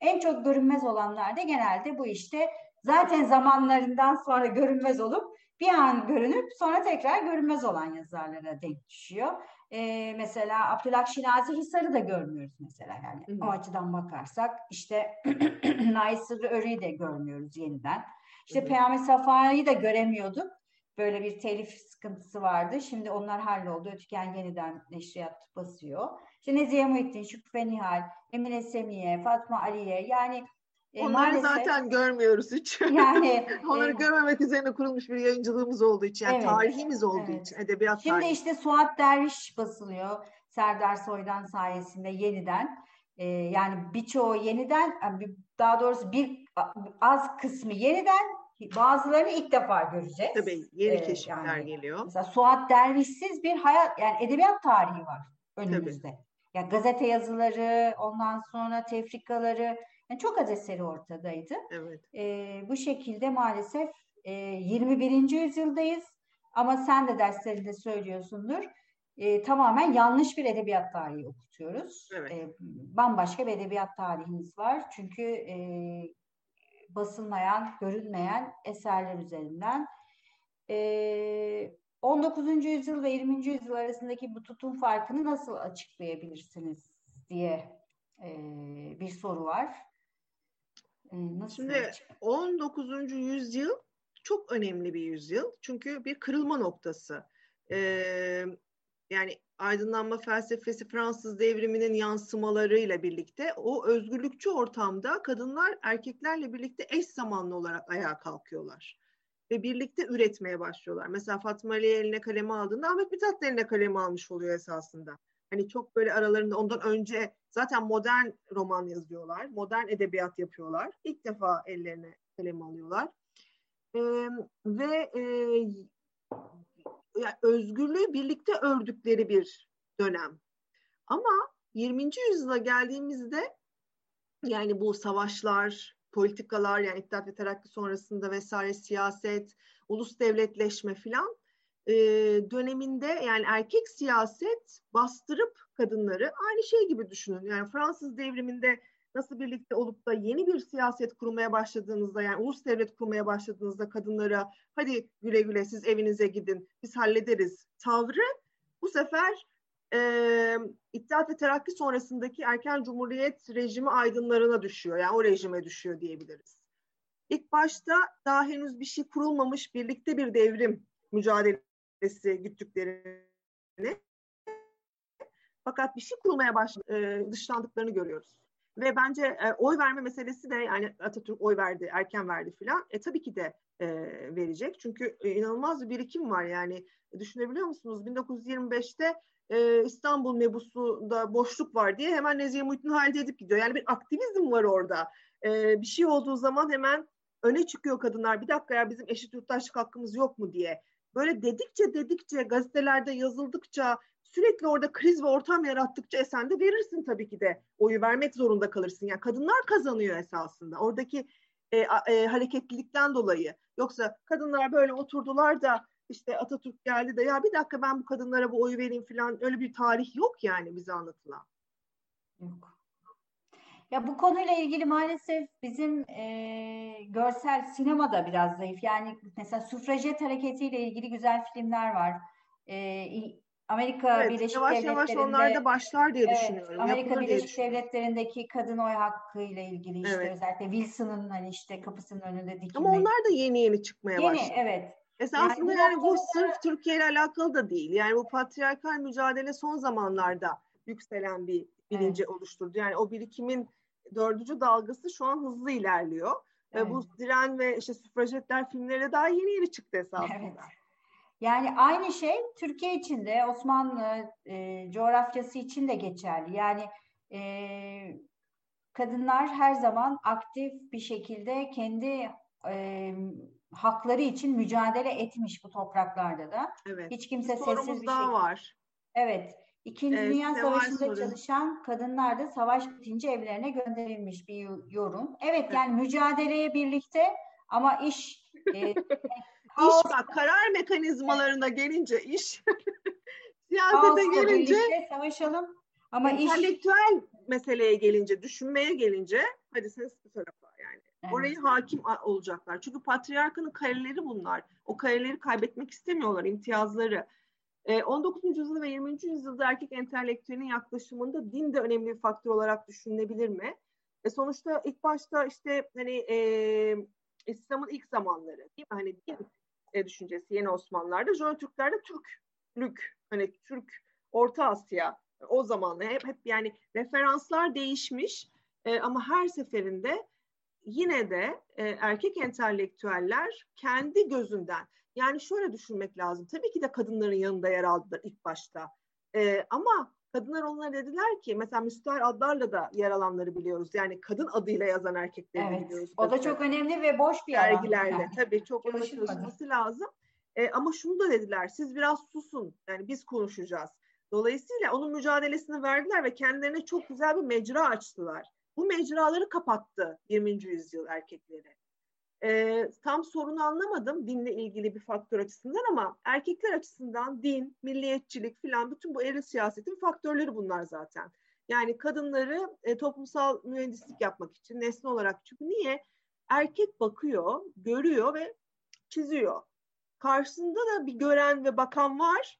En çok görünmez olanlar da genelde bu işte zaten zamanlarından sonra görünmez olup bir an görünüp sonra tekrar görünmez olan yazarlara denk düşüyor. Ee, mesela Abdülhak Şinazi Hisar'ı da görmüyoruz mesela yani hı hı. o açıdan bakarsak işte <clears throat> Naysır Örü'yü de görmüyoruz yeniden. İşte Peyami Safa'yı da göremiyorduk. Böyle bir telif sıkıntısı vardı. Şimdi onlar halloldu. Ötüken yeniden neşriyat basıyor. İşte Nezihe Muhittin, Şükrü Nihal, Emine Semiye, Fatma Aliye yani e, Onları maalesef, zaten görmüyoruz hiç. <laughs> Yani <laughs> onları e, görmemek üzerine kurulmuş bir yayıncılığımız olduğu için, yani evet, tarihimiz olduğu evet. için, edebiyat Şimdi tarihi. işte Suat Derviş basılıyor Serdar Soydan sayesinde yeniden. E, yani birçoğu yeniden, daha doğrusu bir az kısmı yeniden, bazılarını ilk defa göreceğiz. Tabii yeni ee, keşifler yani, geliyor. Mesela Suat Dervişsiz bir hayat, yani edebiyat tarihi var önümüzde. Tabii. Ya gazete yazıları, ondan sonra tefrikaları, yani çok az eseri ortadaydı. Evet. E, bu şekilde maalesef e, 21. yüzyıldayız. Ama sen de derslerinde söylüyorsundur. E, tamamen yanlış bir edebiyat tarihi okutuyoruz. Evet. E, bambaşka bir edebiyat tarihimiz var. Çünkü e, basılmayan, görünmeyen eserler üzerinden. E, 19. yüzyıl ve 20. yüzyıl arasındaki bu tutum farkını nasıl açıklayabilirsiniz diye e, bir soru var. E, nasıl Şimdi açık? 19. yüzyıl çok önemli bir yüzyıl. Çünkü bir kırılma noktası. Ee, yani aydınlanma felsefesi Fransız devriminin yansımalarıyla birlikte o özgürlükçü ortamda kadınlar erkeklerle birlikte eş zamanlı olarak ayağa kalkıyorlar. Ve birlikte üretmeye başlıyorlar. Mesela Fatma Ali eline kalemi aldığında Ahmet Mithat eline kalemi almış oluyor esasında. Hani çok böyle aralarında ondan önce zaten modern roman yazıyorlar. Modern edebiyat yapıyorlar. İlk defa ellerine kalem alıyorlar. Ee, ve e, yani özgürlüğü birlikte ördükleri bir dönem. Ama 20. yüzyıla geldiğimizde yani bu savaşlar, politikalar yani İttihat ve Terakki sonrasında vesaire siyaset, ulus devletleşme filan e, döneminde yani erkek siyaset bastırıp kadınları aynı şey gibi düşünün. Yani Fransız devriminde nasıl birlikte olup da yeni bir siyaset kurmaya başladığınızda yani ulus devlet kurmaya başladığınızda kadınlara hadi güle güle siz evinize gidin biz hallederiz tavrı bu sefer e, İttihat ve Terakki sonrasındaki erken cumhuriyet rejimi aydınlarına düşüyor. Yani o rejime düşüyor diyebiliriz. İlk başta daha henüz bir şey kurulmamış birlikte bir devrim mücadelesi güttüklerini fakat bir şey kurulmaya baş, e, dışlandıklarını görüyoruz. Ve bence e, oy verme meselesi de yani Atatürk oy verdi, erken verdi filan. E tabii ki de e, verecek. Çünkü e, inanılmaz bir birikim var yani. Düşünebiliyor musunuz? 1925'te e, İstanbul mebusunda boşluk var diye hemen Nezihe Muhittin halde edip gidiyor. Yani bir aktivizm var orada. E, bir şey olduğu zaman hemen öne çıkıyor kadınlar. Bir dakika ya bizim eşit yurttaşlık hakkımız yok mu diye. Böyle dedikçe dedikçe gazetelerde yazıldıkça sürekli orada kriz ve ortam yarattıkça sen de verirsin tabii ki de oyu vermek zorunda kalırsın. Yani kadınlar kazanıyor esasında. Oradaki e, e, hareketlilikten dolayı. Yoksa kadınlar böyle oturdular da işte Atatürk geldi de ya bir dakika ben bu kadınlara bu oyu vereyim falan öyle bir tarih yok yani bize anlatılan. Yok. Ya bu konuyla ilgili maalesef bizim e, görsel sinema da biraz zayıf. Yani mesela sufrajet hareketiyle ilgili güzel filmler var. E, Amerika evet, Birleşik yavaş Devletleri'nde yavaş onlar da başlar diye evet, düşünüyorum. Amerika Birleşik Devletleri'ndeki kadın oy hakkı ile ilgili işte evet. özellikle Wilson'ın hani işte kapısının önünde dikilmek. Ama onlar da yeni yeni çıkmaya yeni, başladı. evet. Esasında yani, yani bu sırf Türkiye ile alakalı da değil. Yani bu patriarkal mücadele son zamanlarda yükselen bir bilinci evet. oluşturdu. Yani o birikimin dördüncü dalgası şu an hızlı ilerliyor. Evet. Ve bu diren ve işte süfrajetler filmleri daha yeni yeni çıktı esasında. Evet. Yani aynı şey Türkiye için de Osmanlı e, coğrafyası için de geçerli. Yani e, kadınlar her zaman aktif bir şekilde kendi e, hakları için mücadele etmiş bu topraklarda da. Evet. Hiç kimse bir sessiz bir şey. var. Evet. İkinci Evet, Dünya Savaşı'nda çalışan kadınlar da savaş bitince evlerine gönderilmiş bir yorum. Evet yani mücadeleye birlikte ama iş e, <laughs> İş bak karar mekanizmalarına gelince iş <laughs> siyasete gelince savaşalım ama iş entelektüel meseleye gelince, düşünmeye gelince hadi ses bu tarafa yani. Evet. Orayı hakim olacaklar. Çünkü patriarkanın kareleri bunlar. O kareleri kaybetmek istemiyorlar, imtiyazları. Ee, 19. yüzyılda ve 20. yüzyılda erkek entelektüelinin yaklaşımında din de önemli bir faktör olarak düşünülebilir mi? E sonuçta ilk başta işte hani e, İslam'ın ilk zamanları değil mi? Hani din e, düşüncesi yeni Osmanlılar'da, Jön Türklerde Türklük, hani Türk, Orta Asya o zamanlar hep, hep yani referanslar değişmiş e, ama her seferinde yine de e, erkek entelektüeller kendi gözünden yani şöyle düşünmek lazım. Tabii ki de kadınların yanında yer aldılar ilk başta. E, ama kadınlar onlara dediler ki mesela müstahar adlarla da yer alanları biliyoruz. Yani kadın adıyla yazan erkekleri evet. biliyoruz. O da çok önemli ve boş bir. Dergilerle Yani. tabii çok ona Çalışılmadı. çalışması lazım. E, ama şunu da dediler siz biraz susun yani biz konuşacağız. Dolayısıyla onun mücadelesini verdiler ve kendilerine çok güzel bir mecra açtılar. Bu mecraları kapattı 20. yüzyıl erkekleri. Ee, tam sorunu anlamadım dinle ilgili bir faktör açısından ama erkekler açısından din, milliyetçilik filan bütün bu eril siyasetin faktörleri bunlar zaten. Yani kadınları e, toplumsal mühendislik yapmak için nesne olarak çünkü niye? Erkek bakıyor, görüyor ve çiziyor. Karşısında da bir gören ve bakan var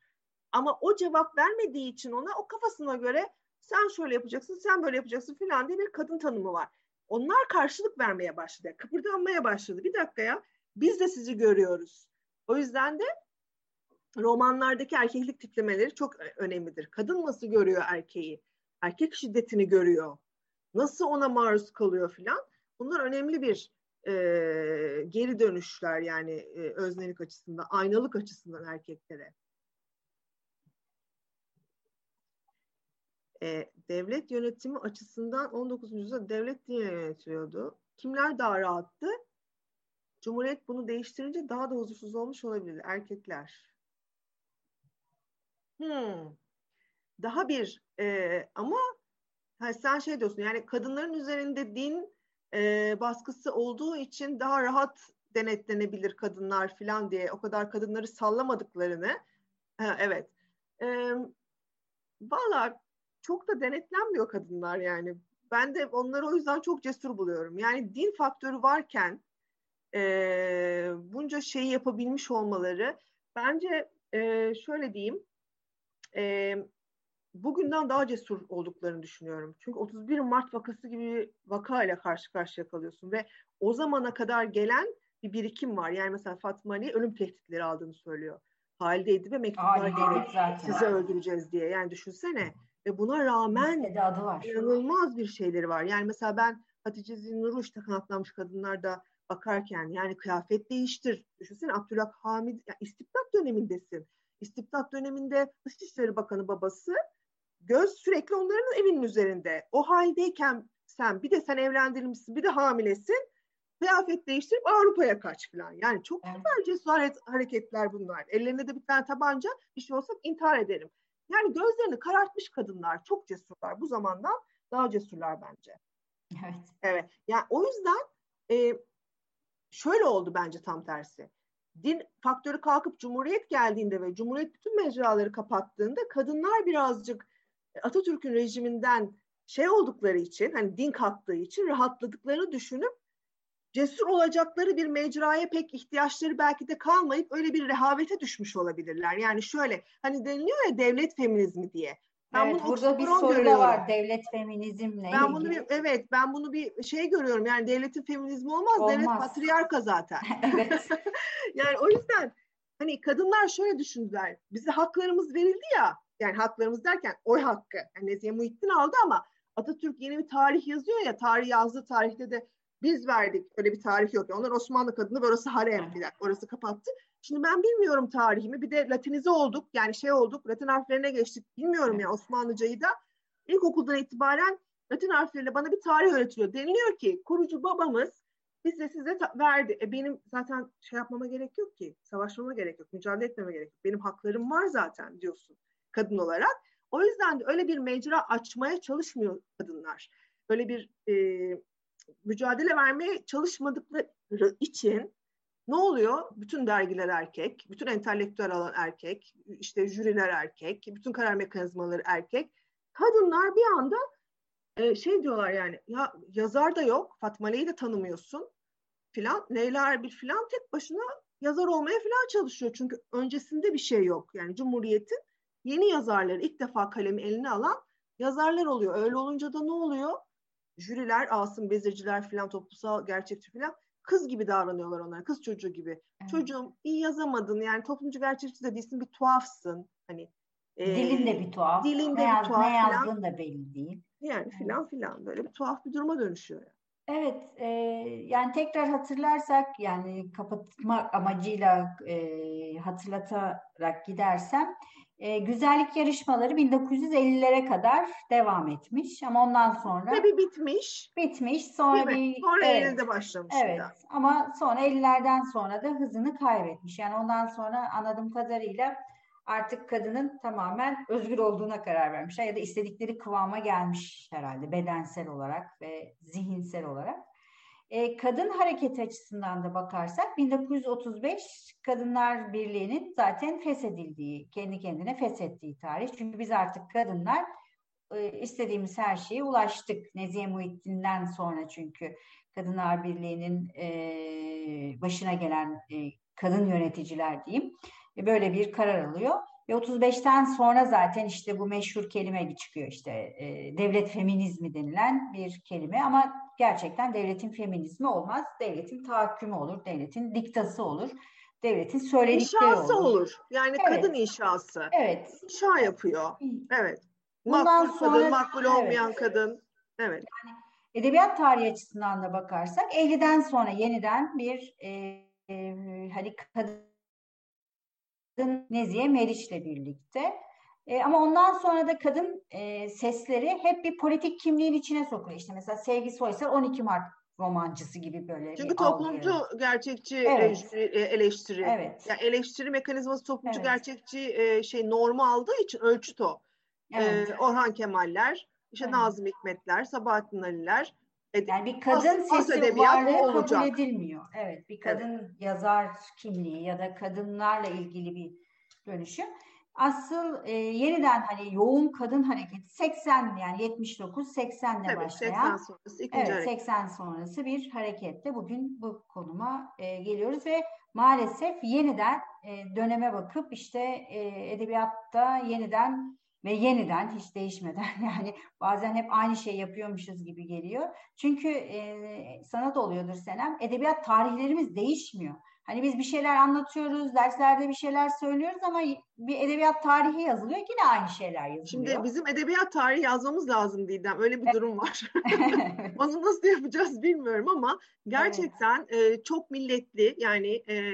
ama o cevap vermediği için ona o kafasına göre sen şöyle yapacaksın, sen böyle yapacaksın filan diye bir kadın tanımı var. Onlar karşılık vermeye başladı. Kıpırdanmaya başladı. Bir dakika ya biz de sizi görüyoruz. O yüzden de romanlardaki erkeklik tiplemeleri çok önemlidir. Kadın nasıl görüyor erkeği? Erkek şiddetini görüyor. Nasıl ona maruz kalıyor filan. Bunlar önemli bir e, geri dönüşler yani e, öznelik açısından, aynalık açısından erkeklere. E, devlet yönetimi açısından 19. yüzyılda devlet diye yönetiliyordu. Kimler daha rahattı? Cumhuriyet bunu değiştirince daha da huzursuz olmuş olabilir. Erkekler. Hmm. Daha bir e, ama ha, sen şey diyorsun yani kadınların üzerinde din e, baskısı olduğu için daha rahat denetlenebilir kadınlar falan diye o kadar kadınları sallamadıklarını ha, evet. E, Valla çok da denetlenmiyor kadınlar yani. Ben de onları o yüzden çok cesur buluyorum. Yani din faktörü varken e, bunca şeyi yapabilmiş olmaları bence e, şöyle diyeyim e, bugünden daha cesur olduklarını düşünüyorum. Çünkü 31 Mart vakası gibi bir vakayla karşı karşıya kalıyorsun ve o zamana kadar gelen bir birikim var. Yani mesela Fatma Ali ölüm tehditleri aldığını söylüyor. Halide Edip'e mektuplar geliyor. Sizi öldüreceğiz diye. Yani düşünsene. Ve buna rağmen var. inanılmaz bir şeyleri var. Yani mesela ben Hatice Zinnur'u işte kanatlanmış kadınlarda bakarken yani kıyafet değiştir. Düşünsene Abdülhamid yani istibdat dönemindesin. İstibdat döneminde Dışişleri Bakanı babası göz sürekli onların evinin üzerinde. O haldeyken sen bir de sen evlendirilmişsin bir de hamilesin. kıyafet değiştirip Avrupa'ya kaç falan. Yani çok evet. süper cesaret hareketler bunlar. Ellerinde de bir tane tabanca bir şey olsa intihar ederim. Yani gözlerini karartmış kadınlar çok cesurlar. Bu zamandan daha cesurlar bence. Evet. Evet. Yani o yüzden e, şöyle oldu bence tam tersi. Din faktörü kalkıp Cumhuriyet geldiğinde ve Cumhuriyet bütün mecraları kapattığında kadınlar birazcık Atatürk'ün rejiminden şey oldukları için hani din kalktığı için rahatladıklarını düşünüp cesur olacakları bir mecraya pek ihtiyaçları belki de kalmayıp öyle bir rehavete düşmüş olabilirler. Yani şöyle hani deniliyor ya devlet feminizmi diye. Ben evet, bunu burada bir soru görüyorum. var devlet feminizmle ben bunu bir, evet ben bunu bir şey görüyorum yani devletin feminizmi olmaz, olmaz. devlet patriarka zaten. <laughs> evet. <laughs> yani o yüzden hani kadınlar şöyle düşündüler bize haklarımız verildi ya yani haklarımız derken oy hakkı yani Nezihe Muhittin aldı ama Atatürk yeni bir tarih yazıyor ya tarih yazdığı tarihte de biz verdik öyle bir tarih yok. Onlar Osmanlı kadını ve orası harem bir dakika orası kapattı. Şimdi ben bilmiyorum tarihimi. Bir de Latinize olduk. Yani şey olduk. Latin harflerine geçtik. Bilmiyorum ya Osmanlıcayı da. İlkokuldan itibaren Latin harfleriyle bana bir tarih öğretiliyor. Deniliyor ki kurucu babamız bize size verdi. E benim zaten şey yapmama gerek yok ki. Savaşmama gerek yok. Mücadele etmeme gerek yok. Benim haklarım var zaten diyorsun kadın olarak. O yüzden de öyle bir mecra açmaya çalışmıyor kadınlar. Öyle bir e, mücadele vermeye çalışmadıkları için ne oluyor? Bütün dergiler erkek, bütün entelektüel alan erkek, işte jüriler erkek, bütün karar mekanizmaları erkek. Kadınlar bir anda e, şey diyorlar yani ya yazar da yok, Fatma Leyi de tanımıyorsun filan. Leyla Erbil filan tek başına yazar olmaya filan çalışıyor. Çünkü öncesinde bir şey yok. Yani Cumhuriyet'in yeni yazarları ilk defa kalemi eline alan yazarlar oluyor. Öyle olunca da ne oluyor? Jüriler, Asım Bezirciler filan, toplumsal gerçekçi filan kız gibi davranıyorlar onlara. Kız çocuğu gibi. Evet. Çocuğum iyi yazamadın yani toplumcu gerçekçi de değilsin bir tuhafsın. Hani e, dilin de bir tuhaf. Dilin de bir tuhaf. Ne yazdığın da belli değil. Yani filan filan böyle bir tuhaf bir duruma dönüşüyor. Yani. Evet, e, yani tekrar hatırlarsak yani kapatmak amacıyla e, hatırlatarak gidersem e, güzellik yarışmaları 1950'lere kadar devam etmiş ama ondan sonra tabii bitmiş. Bitmiş. Sonra bir sonra evet, 50'de başlamış. Evet. Da. Ama sonra 50'lerden sonra da hızını kaybetmiş. Yani ondan sonra anladığım kadarıyla artık kadının tamamen özgür olduğuna karar vermişler ya da istedikleri kıvama gelmiş herhalde bedensel olarak ve zihinsel olarak. E, kadın hareket açısından da bakarsak 1935 Kadınlar Birliği'nin zaten feshedildiği, kendi kendine feshettiği tarih. Çünkü biz artık kadınlar e, istediğimiz her şeye ulaştık. Nezihe Muhittin'den sonra çünkü Kadınlar Birliği'nin e, başına gelen e, kadın yöneticiler diyeyim e, böyle bir karar alıyor. Ve 35'ten sonra zaten işte bu meşhur kelime çıkıyor işte e, devlet feminizmi denilen bir kelime ama gerçekten devletin feminizmi olmaz. Devletin tahakkümü olur, devletin diktası olur, devletin söyledikleri inşası olur. olur. Yani evet. kadın inşası. Evet. İnşa yapıyor. Evet. Bundan makbul sonra, kadın, makbul olmayan evet. kadın. Evet. Yani edebiyat tarihi açısından da bakarsak 50'den sonra yeniden bir e, e, hani kadın Nezihe Meriç'le birlikte. E, ama ondan sonra da kadın e, sesleri hep bir politik kimliğin içine sokuyor. İşte mesela Sevgi Soysal 12 Mart romancısı gibi böyle Çünkü toplumcu algı. gerçekçi e, evet. E, eleştiri. Evet. Yani eleştiri mekanizması toplumcu evet. gerçekçi e, şey normu aldığı için ölçüt o. Evet. E, Orhan Kemaller, işte evet. Nazım Hikmetler, Sabahattin Ali'ler. Yani bir kadın as, sesi varlığı kabul edilmiyor. Evet, bir kadın evet. yazar kimliği ya da kadınlarla ilgili bir dönüşüm asıl e, yeniden hani yoğun kadın hareketi 80 yani 79 80'le Tabii, başlayan 80 sonrası ikinci evet, hareket. 80 sonrası bir harekette bugün bu konuma e, geliyoruz ve maalesef yeniden e, döneme bakıp işte e, edebiyatta yeniden ve yeniden hiç değişmeden <laughs> yani bazen hep aynı şey yapıyormuşuz gibi geliyor. Çünkü e, sanat oluyordur Senem. Edebiyat tarihlerimiz değişmiyor. Hani biz bir şeyler anlatıyoruz, derslerde bir şeyler söylüyoruz ama bir edebiyat tarihi yazılıyor yine aynı şeyler yazılıyor. Şimdi bizim edebiyat tarihi yazmamız lazım Didem. Öyle bir durum var. <laughs> <laughs> Onu nasıl yapacağız bilmiyorum ama gerçekten evet. e, çok milletli yani e,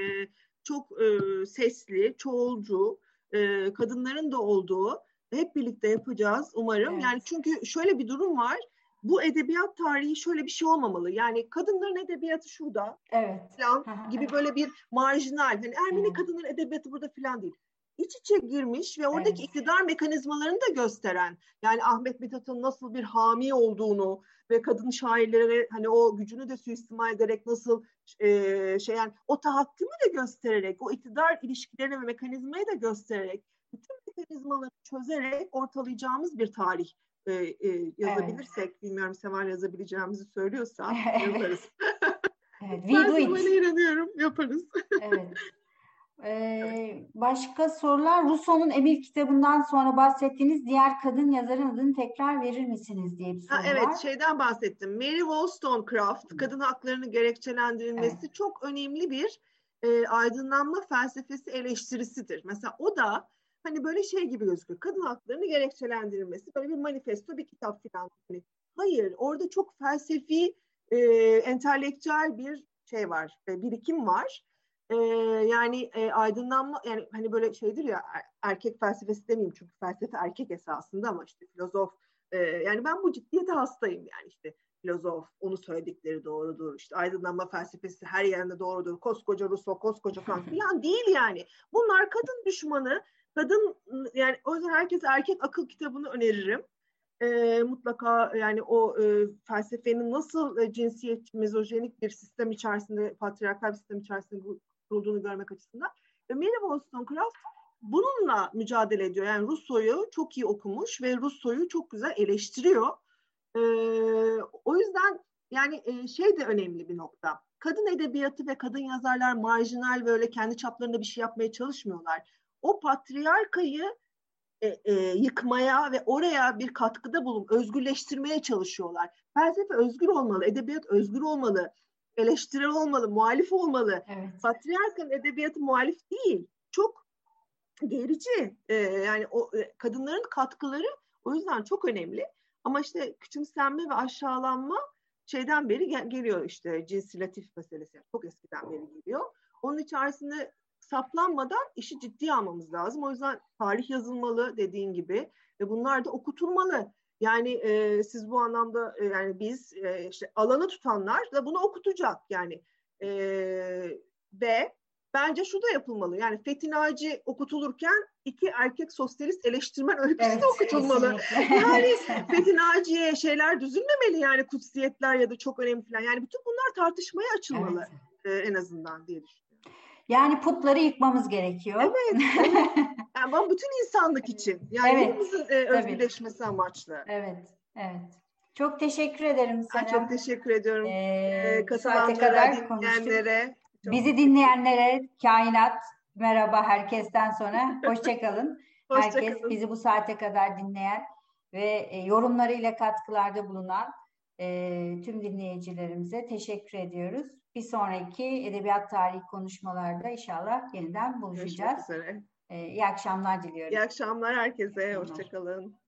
çok e, sesli, çoğulcu, e, kadınların da olduğu hep birlikte yapacağız umarım. Evet. Yani çünkü şöyle bir durum var. Bu edebiyat tarihi şöyle bir şey olmamalı. Yani kadınların edebiyatı şurada evet. falan gibi böyle bir marjinal. Hani Ermeni evet. kadınların edebiyatı burada falan değil. İç içe girmiş ve oradaki evet. iktidar mekanizmalarını da gösteren yani Ahmet Mithat'ın nasıl bir hami olduğunu ve kadın şairlere hani o gücünü de suistimal ederek nasıl e, şey yani o tahakkümü de göstererek o iktidar ilişkilerini ve mekanizmayı da göstererek bütün mekanizmaları çözerek ortalayacağımız bir tarih e, e, yazabilirsek, evet. bilmiyorum Seval yazabileceğimizi söylüyorsa yazarız. <laughs> evet, <laughs> we do it. inanıyorum, yaparız. evet. <laughs> Ee, başka sorular? Rousseau'nun Emir kitabından sonra bahsettiğiniz diğer kadın yazarın adını tekrar verir misiniz diye bir soru ha, evet, var. şeyden bahsettim. Mary Wollstonecraft, kadın haklarının gerekçelendirilmesi evet. çok önemli bir e, aydınlanma felsefesi eleştirisidir. Mesela o da hani böyle şey gibi gözüküyor. Kadın haklarını gerekçelendirilmesi böyle bir manifesto, bir kitap falan. Hani, hayır, orada çok felsefi, e, entelektüel bir şey var, e, birikim var. E, yani e, aydınlanma, yani hani böyle şeydir ya er, erkek felsefesi demeyeyim çünkü felsefe erkek esasında ama işte filozof, e, yani ben bu ciddiyete hastayım yani işte filozof, onu söyledikleri doğrudur. İşte aydınlanma felsefesi her yerinde doğrudur. Koskoca Rousseau, koskoca Kant <laughs> falan değil yani. Bunlar kadın düşmanı, kadın yani o yüzden herkes erkek akıl kitabını öneririm. E, mutlaka yani o e, felsefenin nasıl e, cinsiyet mezojenik bir sistem içerisinde, patriarkal bir sistem içerisinde kurulduğunu görmek açısından. Ve Mary Wollstonecraft bununla mücadele ediyor. Yani Rousseau'yu çok iyi okumuş ve Rousseau'yu çok güzel eleştiriyor. E, o yüzden yani e, şey de önemli bir nokta. Kadın edebiyatı ve kadın yazarlar marjinal böyle kendi çaplarında bir şey yapmaya çalışmıyorlar o patriarkayı e, e, yıkmaya ve oraya bir katkıda bulunup özgürleştirmeye çalışıyorlar. Felsefe özgür olmalı, edebiyat özgür olmalı, eleştirel olmalı, muhalif olmalı. Evet. Patriarkın edebiyatı muhalif değil. Çok gerici. E, yani o e, kadınların katkıları o yüzden çok önemli. Ama işte küçümsenme ve aşağılanma şeyden beri gel- geliyor işte cinsilatif meselesi. Çok eskiden beri geliyor. Onun içerisinde saplanmadan işi ciddiye almamız lazım. O yüzden tarih yazılmalı dediğin gibi ve bunlar da okutulmalı. Yani e, siz bu anlamda e, yani biz e, işte alanı tutanlar da bunu okutacak yani e, ve bence şu da yapılmalı. Yani Fethi Naci okutulurken iki erkek sosyalist eleştirmen öyküsü evet, de okutulmalı. yani <laughs> Fethi Naci'ye şeyler düzülmemeli yani kutsiyetler ya da çok önemli falan. Yani bütün bunlar tartışmaya açılmalı evet. e, en azından diye düşünüyorum. Yani putları yıkmamız gerekiyor. Evet. yani <laughs> bütün insanlık için. Yani evet, hepimizin e, özgürleşmesi tabii. amaçlı. Evet. Evet. Çok teşekkür ederim sana. Çok teşekkür ediyorum. Ee, ee katılanlara, dinleyenlere. Çok Bizi dinleyenlere kainat merhaba herkesten sonra. <laughs> Hoşçakalın. Hoşça Herkes kalın. bizi bu saate kadar dinleyen ve e, yorumlarıyla katkılarda bulunan e, tüm dinleyicilerimize teşekkür ediyoruz. Bir sonraki edebiyat tarihi konuşmalarda inşallah yeniden buluşacağız. Görüşmek üzere. E, iyi akşamlar diliyorum. İyi akşamlar herkese. Hoşçakalın.